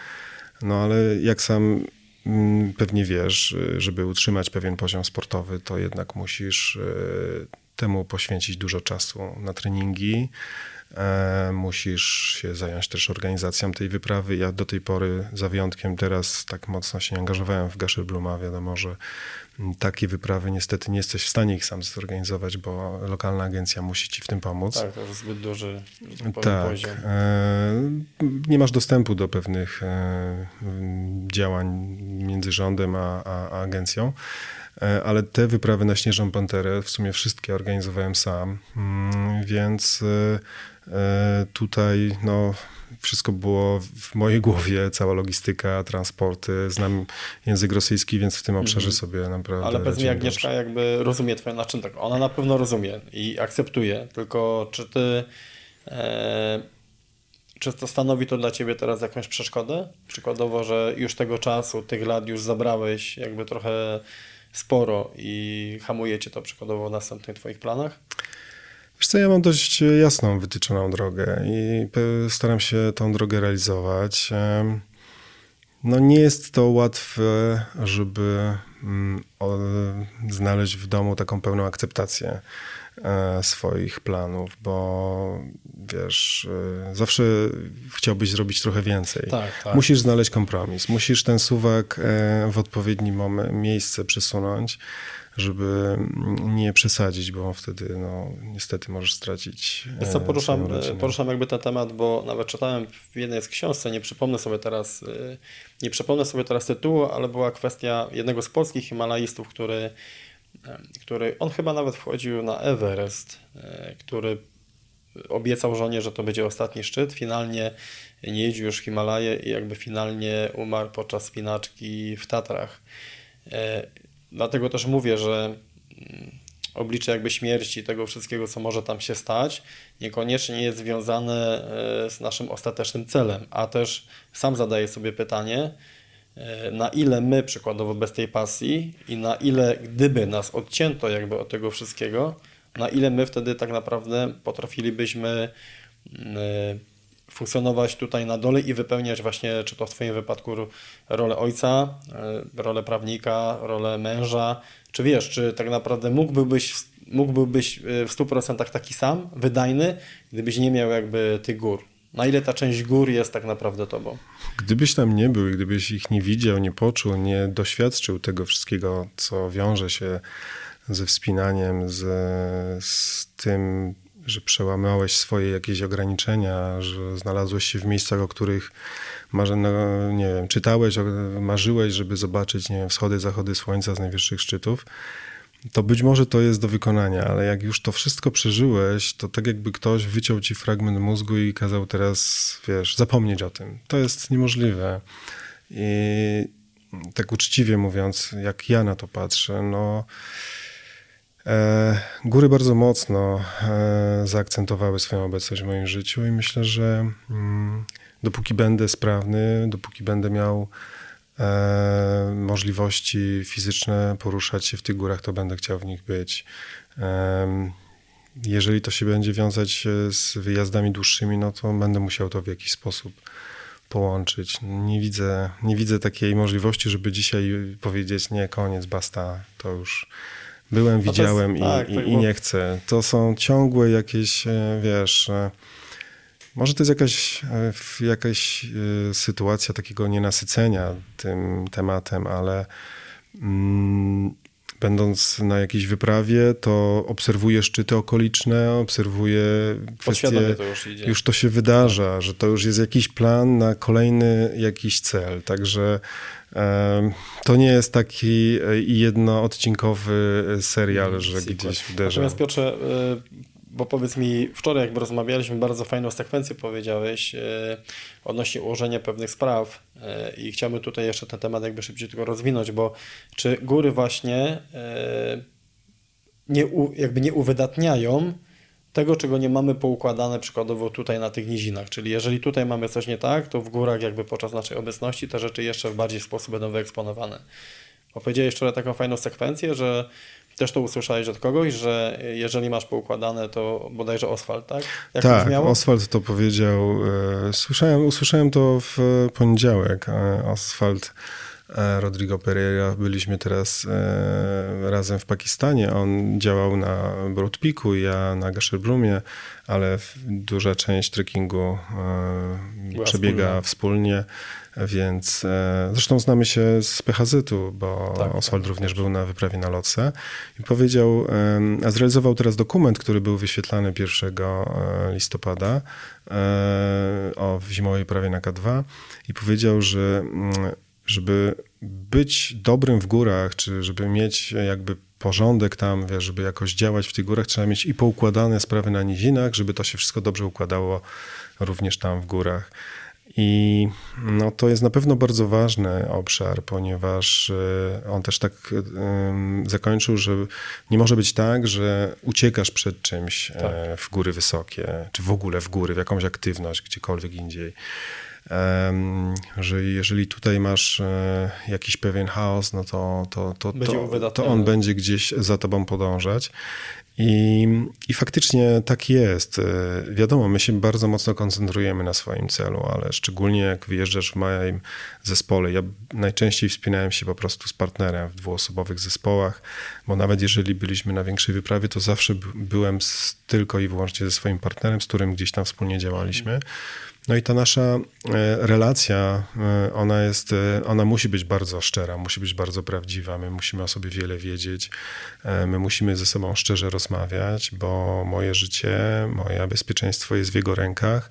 No ale jak sam Mm, pewnie wiesz, żeby utrzymać pewien poziom sportowy, to jednak musisz e, temu poświęcić dużo czasu na treningi. E, musisz się zająć też organizacją tej wyprawy. Ja do tej pory, za wyjątkiem teraz, tak mocno się nie angażowałem w Gaszelbluma. Wiadomo, że takie wyprawy niestety nie jesteś w stanie ich sam zorganizować, bo lokalna agencja musi ci w tym pomóc. Tak, to jest zbyt duży tak. poziom. E, nie masz dostępu do pewnych e, działań między rządem a, a, a agencją ale te wyprawy na Śnieżną Panterę w sumie wszystkie organizowałem sam, mm, więc tutaj no, wszystko było w mojej głowie, cała logistyka, transporty. Znam język rosyjski, więc w tym obszarze mhm. sobie naprawdę. Ale mi, Agnieszka jakby rozumie twoje, znaczy tak, ona na pewno rozumie i akceptuje, tylko czy ty. E, czy to stanowi to dla ciebie teraz jakąś przeszkodę? Przykładowo, że już tego czasu, tych lat już zabrałeś jakby trochę sporo i hamuje cię to przykładowo w następnych twoich planach? Wiesz co, ja mam dość jasną, wytyczoną drogę i staram się tą drogę realizować. No nie jest to łatwe, żeby mm, znaleźć w domu taką pełną akceptację e, swoich planów, bo wiesz, e, zawsze chciałbyś zrobić trochę więcej. Tak, tak. Musisz znaleźć kompromis, musisz ten suwak e, w odpowiednim miejsce przesunąć żeby nie przesadzić, bo wtedy no, niestety możesz stracić. Wiesz co, poruszam, poruszam jakby ten temat, bo nawet czytałem w jednej z książce, nie przypomnę sobie teraz, y, nie przypomnę sobie teraz tytułu, ale była kwestia jednego z polskich Himalajstów, który, który on chyba nawet wchodził na Everest, który obiecał żonie, że to będzie ostatni szczyt. Finalnie nie jeździł już Himalaje i jakby finalnie umarł podczas spinaczki w Tatrach. Dlatego też mówię, że mm, oblicze jakby śmierci, tego wszystkiego, co może tam się stać, niekoniecznie jest związane e, z naszym ostatecznym celem, a też sam zadaję sobie pytanie, e, na ile my przykładowo bez tej pasji i na ile gdyby nas odcięto jakby od tego wszystkiego, na ile my wtedy tak naprawdę potrafilibyśmy mm, e, funkcjonować tutaj na dole i wypełniać właśnie, czy to w Twoim wypadku rolę ojca, e, rolę prawnika, rolę męża, czy wiesz, czy tak naprawdę mógłbyś, mógłbyś e, w 100% taki sam, wydajny, gdybyś nie miał jakby tych gór? Na ile ta część gór jest tak naprawdę tobą? Gdybyś tam nie był, gdybyś ich nie widział, nie poczuł, nie doświadczył tego wszystkiego, co wiąże się ze wspinaniem, z, z tym, że przełamałeś swoje jakieś ograniczenia, że znalazłeś się w miejscach, o których no, nie wiem, czytałeś, marzyłeś, żeby zobaczyć, nie wiem, wschody, zachody słońca z najwyższych szczytów, to być może to jest do wykonania, ale jak już to wszystko przeżyłeś, to tak jakby ktoś wyciął ci fragment mózgu i kazał teraz, wiesz, zapomnieć o tym. To jest niemożliwe. I tak uczciwie mówiąc, jak ja na to patrzę, no góry bardzo mocno e, zaakcentowały swoją obecność w moim życiu i myślę, że mm, dopóki będę sprawny, dopóki będę miał e, możliwości fizyczne poruszać się w tych górach, to będę chciał w nich być. Jeżeli to się będzie wiązać z wyjazdami dłuższymi, no to będę musiał to w jakiś sposób połączyć. Nie widzę, nie widzę takiej możliwości, żeby dzisiaj powiedzieć nie, koniec, basta, to już Byłem, no widziałem jest, i, tak, i, tak, i, nie chcę. To są ciągłe jakieś, e, wiesz, e, może to jest jakaś, e, jakaś sytuacja takiego nienasycenia tym tematem, ale mm, będąc na jakiejś wyprawie, to obserwuję szczyty okoliczne, obserwuję kwestie, to już, już to się wydarza, że to już jest jakiś plan na kolejny jakiś cel, także to nie jest taki jednoodcinkowy serial, że gdzieś uderza. Natomiast Piotrze, bo powiedz mi, wczoraj jakby rozmawialiśmy, bardzo fajną sekwencję powiedziałeś e, odnośnie ułożenia pewnych spraw e, i chciałbym tutaj jeszcze ten temat jakby szybciej tylko rozwinąć, bo czy góry właśnie e, nie, u, jakby nie uwydatniają tego, czego nie mamy poukładane przykładowo tutaj na tych nizinach. Czyli jeżeli tutaj mamy coś nie tak, to w górach jakby podczas naszej obecności te rzeczy jeszcze w bardziej sposób będą wyeksponowane. Opowiedziałeś wczoraj taką fajną sekwencję, że też to usłyszałeś od kogoś, że jeżeli masz poukładane, to bodajże Oswald, tak? Jak tak, Oswald to powiedział. E, słyszałem, usłyszałem to w poniedziałek. Oswald e, Rodrigo Pereira. Byliśmy teraz razem w Pakistanie. On działał na Broad Peaku, ja na Gasherbrumie, ale duża część trekkingu przebiega wspólnie. wspólnie więc e, zresztą znamy się z PHZ-u, bo tak, Oswald tak, również tak. był na wyprawie na Lotse i powiedział, a zrealizował teraz dokument, który był wyświetlany 1 e, listopada e, o zimowej prawie na K2 i powiedział, że mm, żeby być dobrym w górach, czy żeby mieć jakby porządek tam, wiesz, żeby jakoś działać w tych górach, trzeba mieć i poukładane sprawy na nizinach, żeby to się wszystko dobrze układało również tam w górach. I no, to jest na pewno bardzo ważny obszar, ponieważ e, on też tak zakończył, że nie może być tak, że uciekasz przed czymś e, tak. w góry wysokie, czy w ogóle w góry, w jakąś aktywność, gdziekolwiek indziej. Że jeżeli tutaj masz e, jakiś pewien chaos, no to, to, to, to, to on będzie gdzieś za tobą podążać. I, I faktycznie tak jest. E, wiadomo, my się bardzo mocno koncentrujemy na swoim celu, ale szczególnie jak wyjeżdżasz w moim zespole. Ja najczęściej wspinałem się po prostu z partnerem w dwuosobowych zespołach, bo nawet jeżeli byliśmy na większej wyprawie, to zawsze byłem z, tylko i wyłącznie ze swoim partnerem, z którym gdzieś tam wspólnie działaliśmy. No i ta nasza e, relacja, e, ona jest, e, ona musi być bardzo szczera, musi być bardzo prawdziwa. My musimy o sobie wiele wiedzieć, my musimy ze sobą szczerze rozmawiać, bo moje życie, moje bezpieczeństwo jest w jego rękach,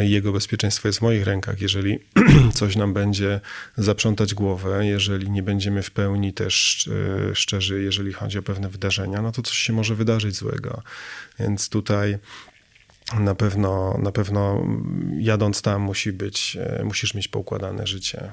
jego bezpieczeństwo jest w moich rękach. Jeżeli coś nam będzie zaprzątać głowę, jeżeli nie będziemy w pełni też szczerzy, jeżeli chodzi o pewne wydarzenia, no to coś się może wydarzyć złego. Więc tutaj na pewno, na pewno jadąc tam musi być, e, musisz mieć poukładane życie.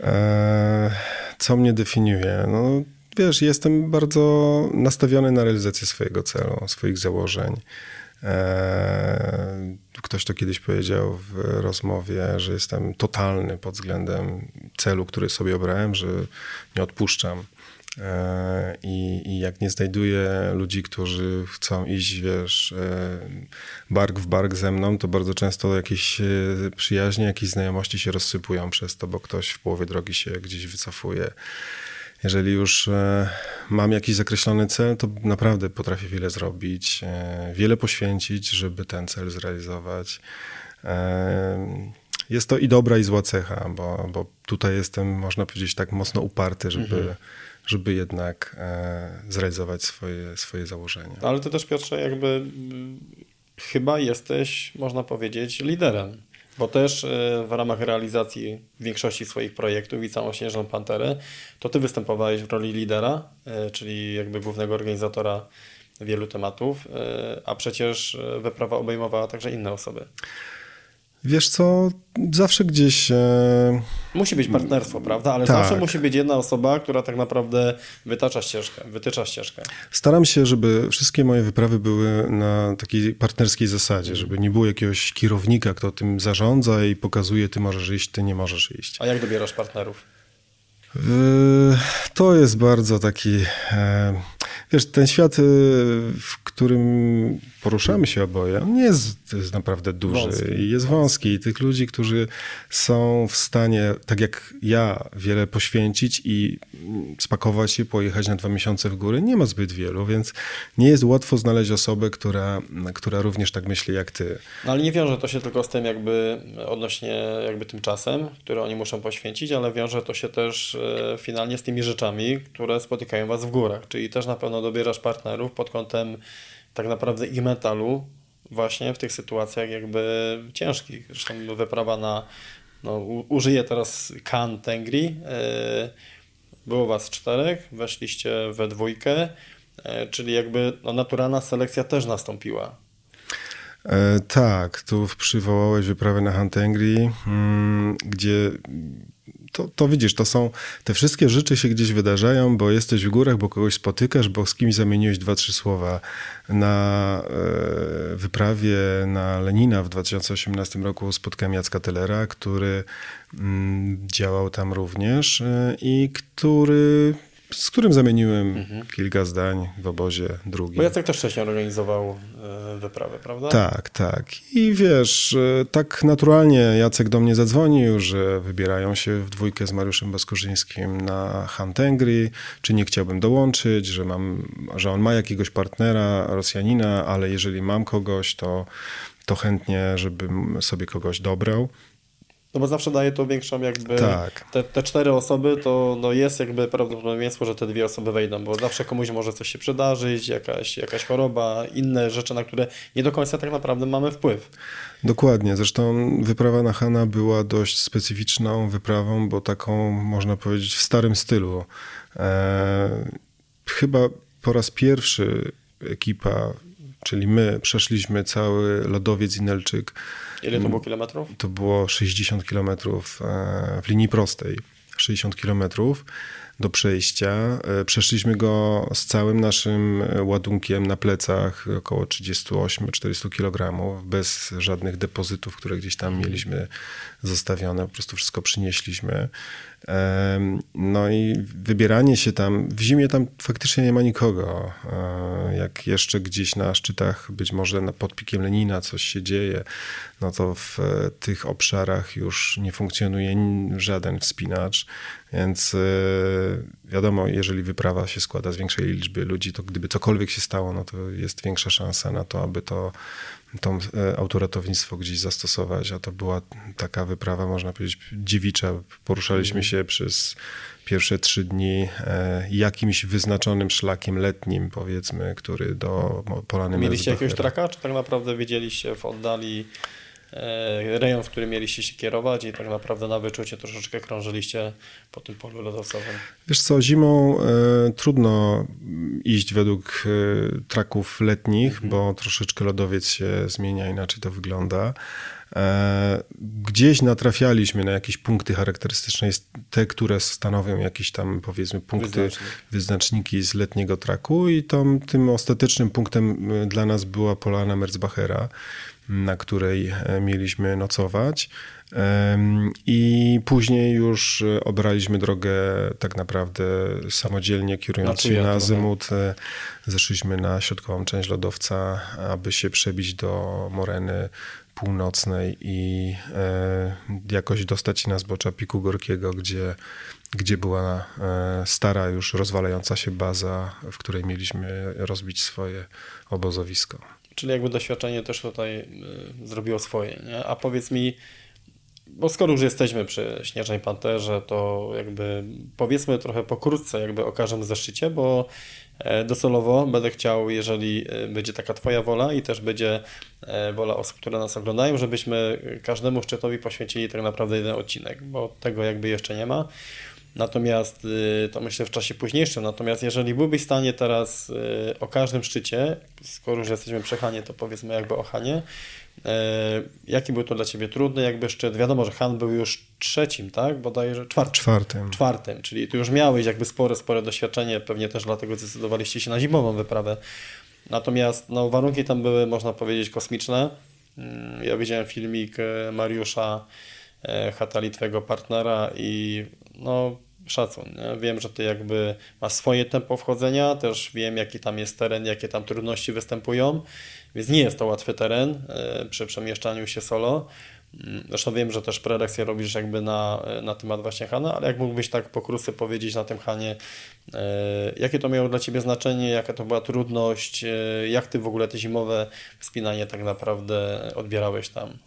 E, co mnie definiuje? No, wiesz, jestem bardzo nastawiony na realizację swojego celu, swoich założeń. E, ktoś to kiedyś powiedział w rozmowie, że jestem totalny pod względem celu, który sobie obrałem, że nie odpuszczam. E, I, I, jak nie znajduję ludzi, którzy chcą iść, wiesz, e, bark w bark ze mną, to bardzo często jakieś przyjaźnie, jakieś znajomości się rozsypują przez to, bo ktoś w połowie drogi się gdzieś wycofuje. Jeżeli już e, mam jakiś zakreślony cel, to naprawdę potrafię wiele zrobić, e, wiele poświęcić, żeby ten cel zrealizować. E, jest to i dobra, i zła cecha, bo, bo tutaj jestem, można powiedzieć, tak mocno uparty, żeby, mhm. żeby jednak zrealizować swoje, swoje założenia. Ale ty też, Piotrze, jakby chyba jesteś, można powiedzieć, liderem bo też e, w ramach realizacji większości swoich projektów i całą Śnieżną Panterę, to Ty występowałeś w roli lidera, e, czyli jakby głównego organizatora wielu tematów, e, a przecież wyprawa obejmowała także inne osoby. Wiesz co, zawsze gdzieś. E... Musi być partnerstwo, prawda? Ale tak. zawsze musi być jedna osoba, która tak naprawdę wytacza ścieżkę, wytycza ścieżkę. Staram się, żeby wszystkie moje wyprawy były na takiej partnerskiej zasadzie, mm. żeby nie było jakiegoś kierownika, kto tym zarządza i pokazuje, ty możesz iść, ty nie możesz iść. A jak dobierasz partnerów? To jest bardzo taki. E, wiesz, ten świat, y, w którym poruszamy się oboje, on nie jest, jest naprawdę duży Wąski. i jest wąski. I tych ludzi, którzy są w stanie, tak jak ja, wiele poświęcić i spakować się, pojechać na dwa miesiące w góry, nie ma zbyt wielu, więc nie jest łatwo znaleźć osobę, która, która również tak myśli jak ty. No ale nie wiąże to się tylko z tym jakby odnośnie jakby tym czasem, który oni muszą poświęcić, ale wiąże to się też e, finalnie z tymi rzeczami, które spotykają Was w górach, czyli też na pewno dobierasz partnerów pod kątem tak naprawdę ich mentalu właśnie w tych sytuacjach jakby ciężkich. Zresztą wyprawa na, no, użyję teraz Kan Tengri, e, było Was czterech, weszliście we dwójkę, e, czyli jakby no, naturalna selekcja też nastąpiła. E, tak, tu przywołałeś wyprawę na Hantengri, mm, gdzie to, to widzisz, to są, te wszystkie rzeczy się gdzieś wydarzają, bo jesteś w górach, bo kogoś spotykasz, bo z kimś zamieniłeś dwa, trzy słowa. Na e, wyprawie na Lenina w 2018 roku spotkałem Jacka Tellera, który mm, działał tam również e, i który z którym zamieniłem mhm. kilka zdań w obozie drugim. Bo Jacek też wcześniej organizował e, wyprawę, prawda? Tak, tak. I wiesz, e, tak naturalnie Jacek do mnie zadzwonił, że wybierają się w dwójkę z Mariuszem Baskorzyńskim na Hantengri, czy nie chciałbym dołączyć, że, mam, że on ma jakiegoś partnera, Rosjanina, ale jeżeli mam kogoś, to, to chętnie, żebym sobie kogoś dobrał. No bo zawsze daje to większą jakby... Tak. Te, te cztery osoby to no jest jakby prawdopodobieństwo, że te dwie osoby wejdą, bo zawsze komuś może coś się przydarzyć, jakaś, jakaś choroba, inne rzeczy, na które nie do końca tak naprawdę mamy wpływ. Dokładnie. Zresztą wyprawa na Hana była dość specyficzną wyprawą, bo taką można powiedzieć w starym stylu. E, chyba po raz pierwszy ekipa, czyli my, przeszliśmy cały lodowiec Inelczyk Ile to było kilometrów? To było 60 kilometrów e, w linii prostej. 60 kilometrów do przejścia. E, przeszliśmy go z całym naszym ładunkiem na plecach, około 38-400 kg, bez żadnych depozytów, które gdzieś tam mieliśmy zostawione. Po prostu wszystko przynieśliśmy. No i wybieranie się tam, w zimie tam faktycznie nie ma nikogo. E, jak jeszcze gdzieś na szczytach, być może pod pikiem Lenina coś się dzieje, no to w e, tych obszarach już nie funkcjonuje żaden wspinacz. Więc e, wiadomo, jeżeli wyprawa się składa z większej liczby ludzi, to gdyby cokolwiek się stało, no to jest większa szansa na to, aby to to autoratownictwo gdzieś zastosować, a to była taka wyprawa, można powiedzieć, dziewicza. Poruszaliśmy mhm. się przez pierwsze trzy dni e, jakimś wyznaczonym szlakiem letnim, powiedzmy, który do Polany Mieliście jakiegoś traka, czy tak naprawdę wiedzieliście w oddali E, rejon, w którym mieliście się kierować i tak naprawdę na wyczucie troszeczkę krążyliście po tym polu lodowcowym. Wiesz co, zimą e, trudno iść według e, traków letnich, mhm. bo troszeczkę lodowiec się zmienia, inaczej to wygląda. E, gdzieś natrafialiśmy na jakieś punkty charakterystyczne, te, które stanowią jakieś tam powiedzmy punkty, Wyznacznik. wyznaczniki z letniego traku i tam, tym ostatecznym punktem e, dla nas była Polana Merzbachera na której e, mieliśmy nocować. I później już obraliśmy drogę tak naprawdę samodzielnie, kierując się na azymut. E, zeszliśmy na środkową część lodowca, aby się przebić do Moreny północnej i e, jakoś dostać się na zbocza Piku Gorkiego, gdzie, gdzie była stara, już rozwalająca się baza, w której mieliśmy rozbić swoje obozowisko. Czyli jakby doświadczenie też tutaj y, zrobiło swoje. Nie? A powiedz mi, bo skoro już jesteśmy przy Śnieżnej Panterze, to jakby powiedzmy trochę pokrótce jakby o każdym zaszczycie, bo e, docelowo będę chciał, jeżeli e, będzie taka Twoja wola i też będzie e, wola osób, które nas oglądają, żebyśmy każdemu szczytowi poświęcili tak naprawdę jeden odcinek, bo tego jakby jeszcze nie ma. Natomiast y, to myślę w czasie późniejszym. Natomiast jeżeli byłbyś w stanie teraz y, o każdym szczycie, skoro już jesteśmy przy Hanie, to powiedzmy jakby o Hanie, y, jaki był to dla Ciebie trudny jakby szczyt? Wiadomo, że Han był już trzecim, tak? Bodajże czwartym. Czwartym. Czwartym, czyli tu już miałeś jakby spore, spore doświadczenie, pewnie też dlatego zdecydowaliście się na zimową wyprawę. Natomiast no, warunki tam były, można powiedzieć, kosmiczne. Mm, ja widziałem filmik Mariusza Hatali, twojego partnera i no, szacun. Nie? Wiem, że ty jakby masz swoje tempo wchodzenia, też wiem, jaki tam jest teren, jakie tam trudności występują, więc nie jest to łatwy teren e, przy przemieszczaniu się solo. Mm, zresztą wiem, że też prelekcje robisz jakby na, na temat właśnie Hana, ale jak mógłbyś tak pokrótce powiedzieć na tym Hanie, e, jakie to miało dla Ciebie znaczenie, jaka to była trudność, e, jak Ty w ogóle te zimowe wspinanie tak naprawdę odbierałeś tam?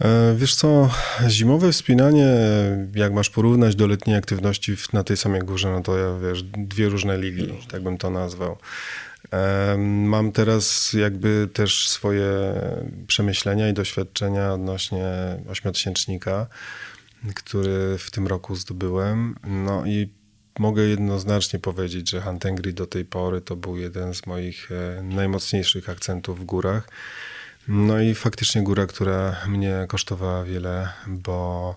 E, wiesz co, zimowe wspinanie, jak masz porównać do letniej aktywności na tej samej górze, no to ja wiesz, dwie różne ligi, tak bym to nazwał. Mam teraz jakby też swoje przemyślenia i doświadczenia odnośnie ośmiotysięcznika, który w tym roku zdobyłem. No i mogę jednoznacznie powiedzieć, że Hantengri do tej pory to był jeden z moich e, najmocniejszych akcentów w górach. No i faktycznie góra, która mnie kosztowała wiele, bo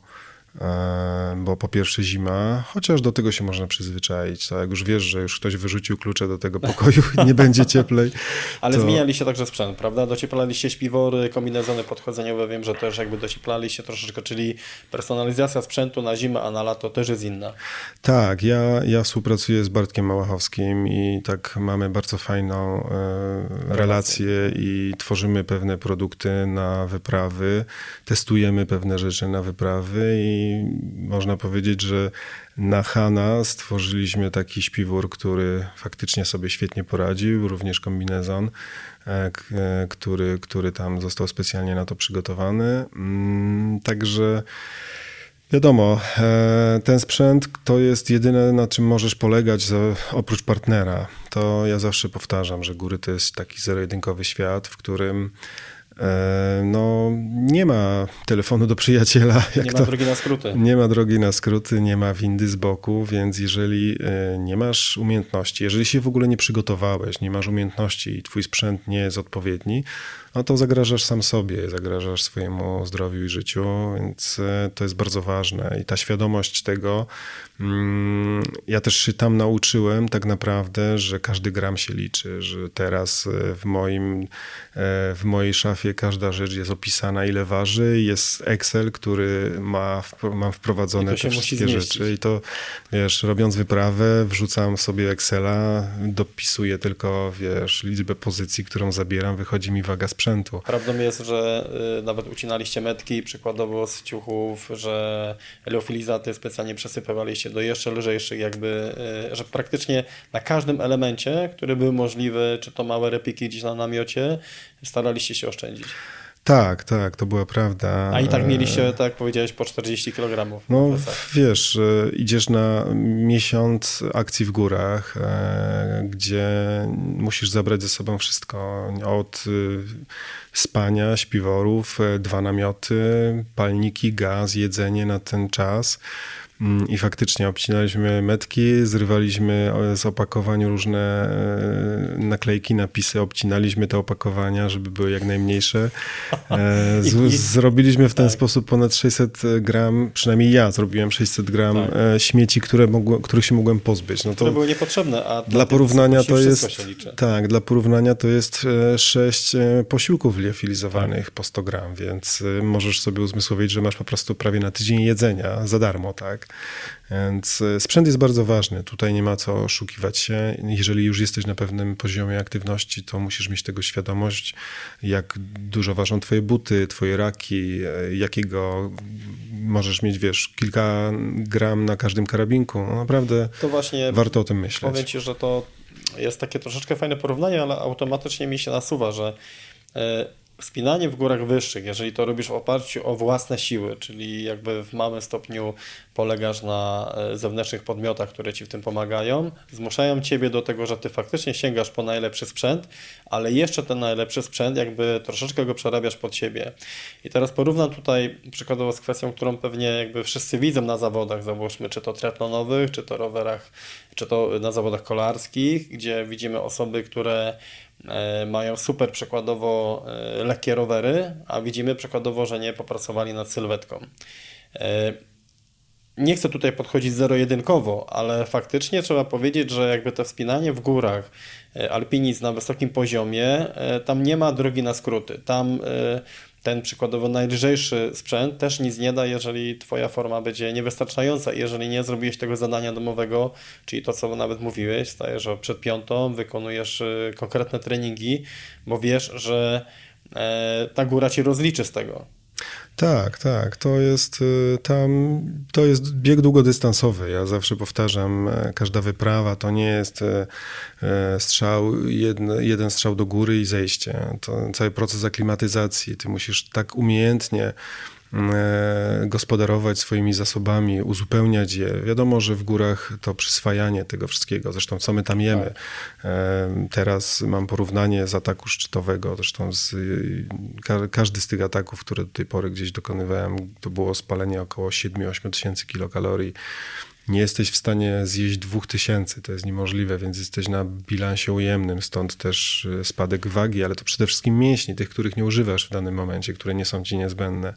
bo po pierwsze zima, chociaż do tego się można przyzwyczaić. Tak? Jak już wiesz, że już ktoś wyrzucił klucze do tego pokoju i nie będzie cieplej. Ale to... zmienialiście także sprzęt, prawda? Docieplaliście śpiwory, kombinezony podchodzeniowe, wiem, że też jakby docieplaliście troszeczkę, czyli personalizacja sprzętu na zimę, a na lato też jest inna. Tak, ja, ja współpracuję z Bartkiem Małachowskim i tak mamy bardzo fajną e, relację i tworzymy pewne produkty na wyprawy, testujemy pewne rzeczy na wyprawy i można powiedzieć, że na Hana stworzyliśmy taki śpiwór, który faktycznie sobie świetnie poradził, również kombinezon, e, e, który, który tam został specjalnie na to przygotowany. Mm, także Wiadomo, e, ten sprzęt to jest jedyne, na czym możesz polegać oprócz partnera. To ja zawsze powtarzam, że góry to jest taki zero-jedynkowy świat, w którym no, nie ma telefonu do przyjaciela. nie ma drogi na skróty. Nie ma drogi na skróty, nie ma windy z boku, więc jeżeli e, nie masz umiejętności, jeżeli się w ogóle nie przygotowałeś, nie masz umiejętności i twój sprzęt nie jest odpowiedni, no to zagrażasz sam sobie, zagrażasz swojemu zdrowiu i życiu, więc e, to jest bardzo ważne. I ta świadomość tego, mm, ja też się tam nauczyłem tak naprawdę, że każdy gram się liczy, że teraz e, w, moim, e, w mojej szafie każda rzecz jest opisana, ile waży, jest Excel, który ma, mam wprowadzone te wszystkie rzeczy. i to, wiesz, robiąc wyprawę, wrzucam sobie Excela, dopisuję tylko, wiesz, liczbę pozycji, którą zabieram, wychodzi mi waga sprzętu, sprzętu. Prawdą jest, że y, nawet ucinaliście metki przykładowo z ciuchów, że eleofilizaty specjalnie przesypywaliście do jeszcze lżejszych jakby, y, że praktycznie na każdym elemencie, który był możliwy, czy to małe repiki gdzieś na namiocie, staraliście się oszczędzić. Tak, tak, to była prawda. A i tak mieliście, tak jak powiedziałeś, po 40 kg. No wiesz, idziesz na miesiąc akcji w górach, e, gdzie musisz zabrać ze sobą wszystko od y, spania, śpiworów, e, dwa namioty, palniki, gaz, jedzenie na ten czas. Mm, I faktycznie obcinaliśmy metki, zrywaliśmy z opakowań różne e, naklejki, napisy, obcinaliśmy te opakowania, żeby były jak najmniejsze. E, z, zrobiliśmy w ten tak. sposób ponad 600 gram, przynajmniej ja zrobiłem 600 gram tak. E, śmieci, które mogło, których się mogłem pozbyć. No to które były niepotrzebne, a dla porównania to jest tak, dla porównania to jest 6 posiłków liofilizowanych tak. po 100 gram, więc możesz sobie uzmysłowić, że masz po prostu prawie na tydzień jedzenia za darmo, tak? Więc e, sprzęt jest bardzo ważny. Tutaj nie ma co oszukiwać się. Jeżeli już jesteś na pewnym poziomie aktywności, to musisz mieć tego świadomość, jak dużo ważą twoje buty, twoje raki, e, jakiego możesz mieć, wiesz, kilka gram na każdym karabinku. No naprawdę to właśnie warto o tym myśleć. Powiem ci, że to jest takie troszeczkę fajne porównanie, ale automatycznie mi się nasuwa, że e, Wspinanie w górach wyższych, jeżeli to robisz w oparciu o własne siły, czyli jakby w małym stopniu polegasz na e, zewnętrznych podmiotach, które ci w tym pomagają, zmuszają ciebie do tego, że ty faktycznie sięgasz po najlepszy sprzęt, ale jeszcze ten najlepszy sprzęt jakby troszeczkę go przerabiasz pod siebie. I teraz porównam tutaj przykładowo z kwestią, którą pewnie jakby wszyscy widzą na zawodach, załóżmy, czy to triatlonowych, czy to rowerach, czy to na zawodach kolarskich, gdzie widzimy osoby, które mają super przykładowo e, lekkie rowery, a widzimy przykładowo, że nie popracowali nad sylwetką. E, nie chcę tutaj podchodzić zero-jedynkowo, ale faktycznie trzeba powiedzieć, że jakby to wspinanie w górach, alpinizm na wysokim poziomie, tam nie ma drogi na skróty. Tam ten przykładowo najlżejszy sprzęt też nic nie da, jeżeli twoja forma będzie niewystarczająca, jeżeli nie zrobiłeś tego zadania domowego, czyli to, co nawet mówiłeś, stajesz przed piątą, wykonujesz y, konkretne treningi, bo wiesz, że e, ta góra ci rozliczy z tego. Tak, tak. To jest y, tam, to jest bieg długodystansowy. Ja zawsze powtarzam, e, każda wyprawa to nie jest e, e, strzał, jeden, jeden strzał do góry i zejście. To cały proces aklimatyzacji. Ty musisz tak umiejętnie gospodarować swoimi zasobami, uzupełniać je. Wiadomo, że w górach to przyswajanie tego wszystkiego, zresztą co my tam jemy. Tak. E, teraz mam porównanie z ataku szczytowego, zresztą z, każdy z tych ataków, które do tej pory gdzieś dokonywałem, to było spalenie około 7-8 tysięcy kilokalorii nie jesteś w stanie zjeść 2000, to jest niemożliwe, więc jesteś na bilansie ujemnym, stąd też e, spadek wagi, ale to przede wszystkim mięśni, tych, których nie używasz w danym momencie, które nie są ci niezbędne.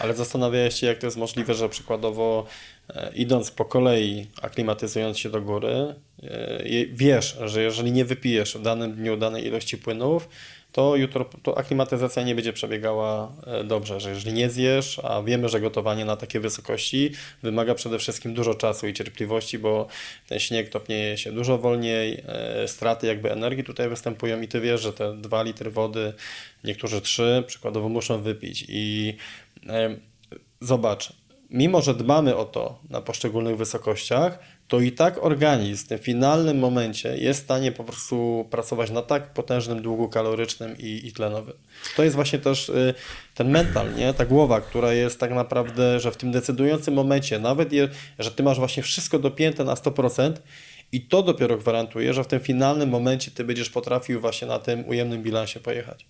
Ale zastanawiałeś się, jak to jest możliwe, że przykładowo e, idąc po kolei, aklimatyzując się do góry, e, wiesz, że jeżeli nie wypijesz w danym dniu danej ilości płynów, to jutro to aklimatyzacja nie będzie przebiegała e, dobrze, że jeżeli nie zjesz, a wiemy, że gotowanie na takie wysokości wymaga przede wszystkim dużo czasu i cierpliwości, bo ten śnieg topnieje się dużo wolniej, e, straty jakby energii tutaj występują i ty wiesz, że te 2 litry wody, niektórzy 3 przykładowo muszą wypić. I zobacz, mimo że dbamy o to na poszczególnych wysokościach, to i tak organizm w tym finalnym momencie jest w stanie po prostu pracować na tak potężnym długu kalorycznym i, i tlenowym. To jest właśnie też y, ten mental, nie? ta głowa, która jest tak naprawdę, że w tym decydującym momencie, nawet je, że ty masz właśnie wszystko dopięte na 100%, i to dopiero gwarantuje, że w tym finalnym momencie ty będziesz potrafił właśnie na tym ujemnym bilansie pojechać.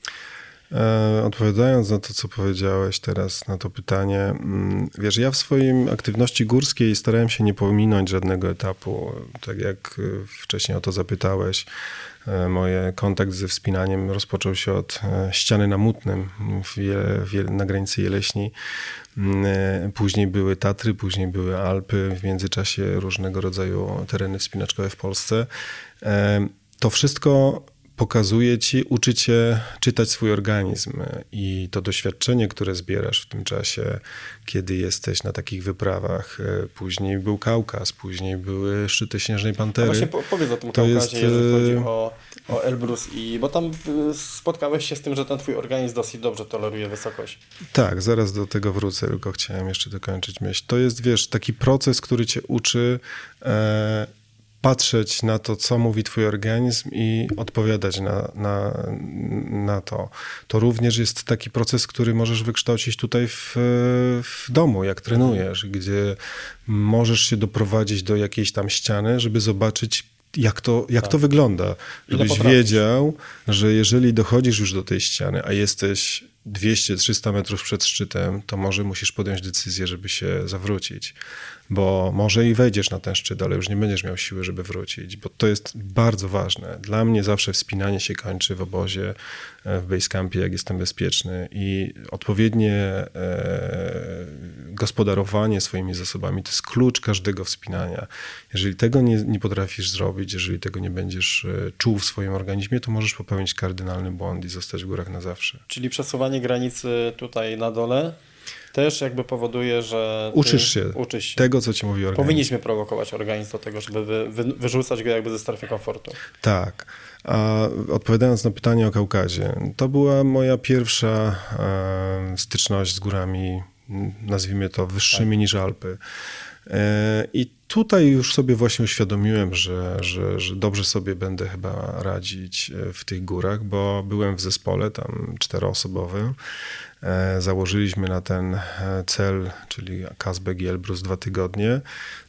E, odpowiadając na to, co powiedziałeś teraz, na to pytanie, mm, wiesz, ja w swojej aktywności górskiej starałem się nie pominąć żadnego etapu. Tak jak e, wcześniej o to zapytałeś, e, moje kontakt ze wspinaniem rozpoczął się od ściany na Mutnym na granicy Jeleśni. Mm, później były Tatry, później były Alpy, w międzyczasie różnego rodzaju tereny wspinaczkowe w Polsce. To wszystko pokazuje ci, uczy cię czytać swój organizm i to doświadczenie, które zbierasz w tym czasie, kiedy jesteś na takich wyprawach. E, później był Kaukaz, później były szczyty Śnieżnej Pantery. A właśnie powiedz o tym to Kaukazie, jest... jeżeli chodzi e, o, o Elbrus, i, bo tam e, spotkałeś się z tym, że ten twój organizm dosyć dobrze toleruje wysokość. Tak, zaraz do tego wrócę, tylko chciałem jeszcze dokończyć myśl. To jest, wiesz, taki proces, który cię uczy e, patrzeć na to, co mówi twój organizm i odpowiadać na, na, na to. To również jest taki proces, który możesz wykształcić tutaj w, w domu, jak trenujesz, gdzie możesz się doprowadzić do jakiejś tam ściany, żeby zobaczyć, jak to, jak tak. to wygląda. Żebyś wiedział, że jeżeli dochodzisz już do tej ściany, a jesteś 200-300 metrów przed szczytem, to może musisz podjąć decyzję, żeby się zawrócić bo może i wejdziesz na ten szczyt, ale już nie będziesz miał siły, żeby wrócić, bo to jest bardzo ważne. Dla mnie zawsze wspinanie się kończy w obozie, e, w basecampie, jak jestem bezpieczny i odpowiednie e, gospodarowanie swoimi zasobami to jest klucz każdego wspinania. Jeżeli tego nie, nie potrafisz zrobić, jeżeli tego nie będziesz e, czuł w swoim organizmie, to możesz popełnić kardynalny błąd i zostać w górach na zawsze. Czyli przesuwanie granicy tutaj na dole też jakby powoduje, że uczysz się, uczysz się tego, co ci mówi organizm. Powinniśmy prowokować organizm do tego, żeby wy, wy, wyrzucać go jakby ze strefy komfortu. Tak. A odpowiadając na pytanie o Kaukazie, to była moja pierwsza styczność z górami, nazwijmy to wyższymi tak. niż Alpy. E, I tutaj już sobie właśnie uświadomiłem, że, że, że dobrze sobie będę chyba radzić e, w tych górach, bo byłem w zespole tam czteroosobowym. E, założyliśmy na ten e, cel, czyli Kazbek i Elbrus dwa tygodnie.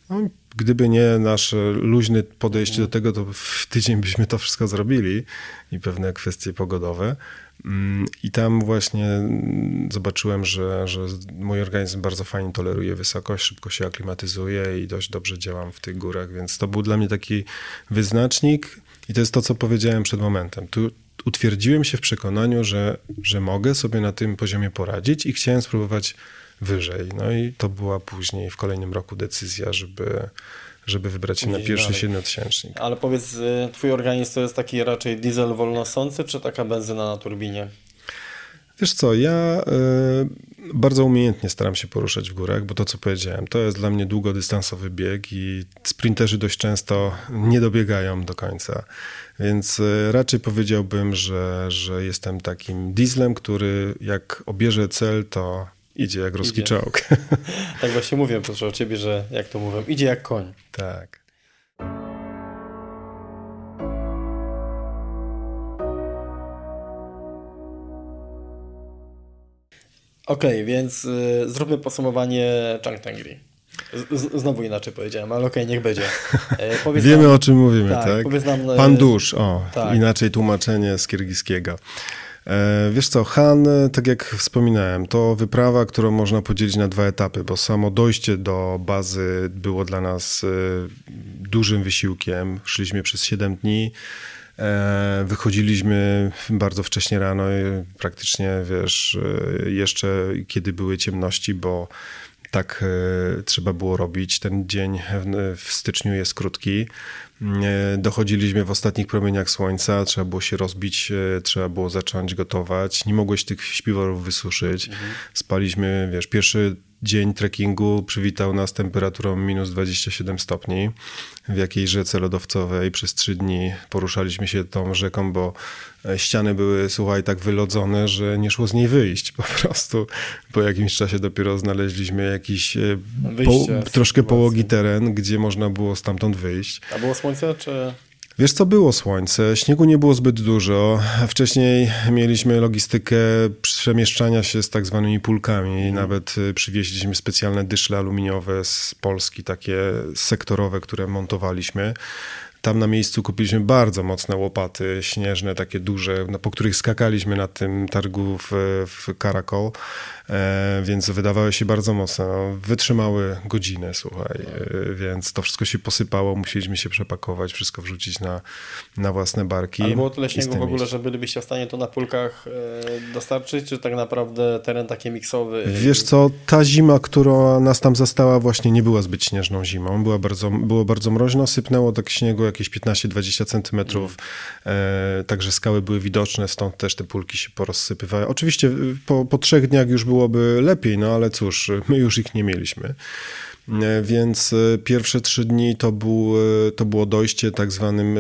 No, gdyby nie nasze luźne podejście do tego, to w tydzień byśmy to wszystko zrobili i pewne kwestie pogodowe. Mm, I tam właśnie zobaczyłem, że, że mój organizm bardzo fajnie toleruje wysokość, szybko się aklimatyzuje i dość dobrze działam w tych górach, więc to był dla mnie taki wyznacznik. I to jest to, co powiedziałem przed momentem. Tu utwierdziłem się w przekonaniu, że, że mogę sobie na tym poziomie poradzić i chciałem spróbować wyżej. No i to była później w kolejnym roku decyzja, żeby, żeby wybrać się na pierwszy siedmiotysięcznik. Ale powiedz, y, twój organizm to jest taki raczej diesel wolnosący, czy taka benzyna na turbinie? Wiesz co, ja y, bardzo umiejętnie staram się poruszać w górach, bo to co powiedziałem, to jest dla mnie długodystansowy bieg i sprinterzy dość często nie dobiegają do końca. Więc y, raczej powiedziałbym, że, że jestem takim dieslem, który jak obierze cel, to idzie jak ruski idzie. czołg. tak właśnie mówię proszę o ciebie, że jak to mówią, idzie jak koń. Tak. Okej, okay, więc y, zróbmy podsumowanie Changtengri. Znowu inaczej powiedziałem, ale okej, okay, niech będzie. E, Wiemy nam, o czym mówimy, tak? tak? Nam, e, Pan Dusz, o, tak. inaczej tłumaczenie z kirgiskiego. E, wiesz co, Han, tak jak wspominałem, to wyprawa, którą można podzielić na dwa etapy, bo samo dojście do bazy było dla nas dużym wysiłkiem. Szliśmy przez 7 dni. E, wychodziliśmy bardzo wcześnie rano, praktycznie wiesz, e, jeszcze kiedy były ciemności, bo tak e, trzeba było robić. Ten dzień w styczniu jest krótki. Dochodziliśmy w ostatnich promieniach słońca, trzeba było się rozbić, trzeba było zacząć gotować. Nie mogłeś tych śpiworów wysuszyć. Mhm. Spaliśmy, wiesz, pierwszy dzień trekkingu przywitał nas temperaturą minus 27 stopni w jakiejś rzece lodowcowej. Przez trzy dni poruszaliśmy się tą rzeką, bo e, ściany były, słuchaj, tak wylodzone, że nie szło z niej wyjść. Po prostu po jakimś czasie dopiero znaleźliśmy jakiś e, po, troszkę połogi teren, gdzie można było stamtąd wyjść. A było słońce, czy... Wiesz co, było słońce, śniegu nie było zbyt dużo. Wcześniej mieliśmy logistykę przemieszczania się z tak zwanymi pulkami. Mhm. Nawet y, przywieźliśmy specjalne dyszle aluminiowe z Polski, takie sektorowe, które montowaliśmy. Tam na miejscu kupiliśmy bardzo mocne łopaty śnieżne, takie duże, no, po których skakaliśmy na tym targu w, w Karakol. E, więc wydawały się bardzo mocne. No, wytrzymały godzinę, słuchaj, e, więc to wszystko się posypało, musieliśmy się przepakować, wszystko wrzucić na, na własne barki. Ale było tyle śniegu w ogóle, że bylibyście w stanie to na pulkach e, dostarczyć, czy tak naprawdę teren taki miksowy? Wiesz co, ta zima, która nas tam zastała właśnie nie była zbyt śnieżną zimą, była bardzo, było bardzo mroźno, sypnęło tak śniegu jakieś 15-20 centymetrów, mm. także skały były widoczne, stąd też te pulki się porozsypywały. Oczywiście po, po trzech dniach już było byłoby lepiej, no ale cóż, my już ich nie mieliśmy. E, więc e, pierwsze trzy dni to, był, e, to było dojście tak zwanym,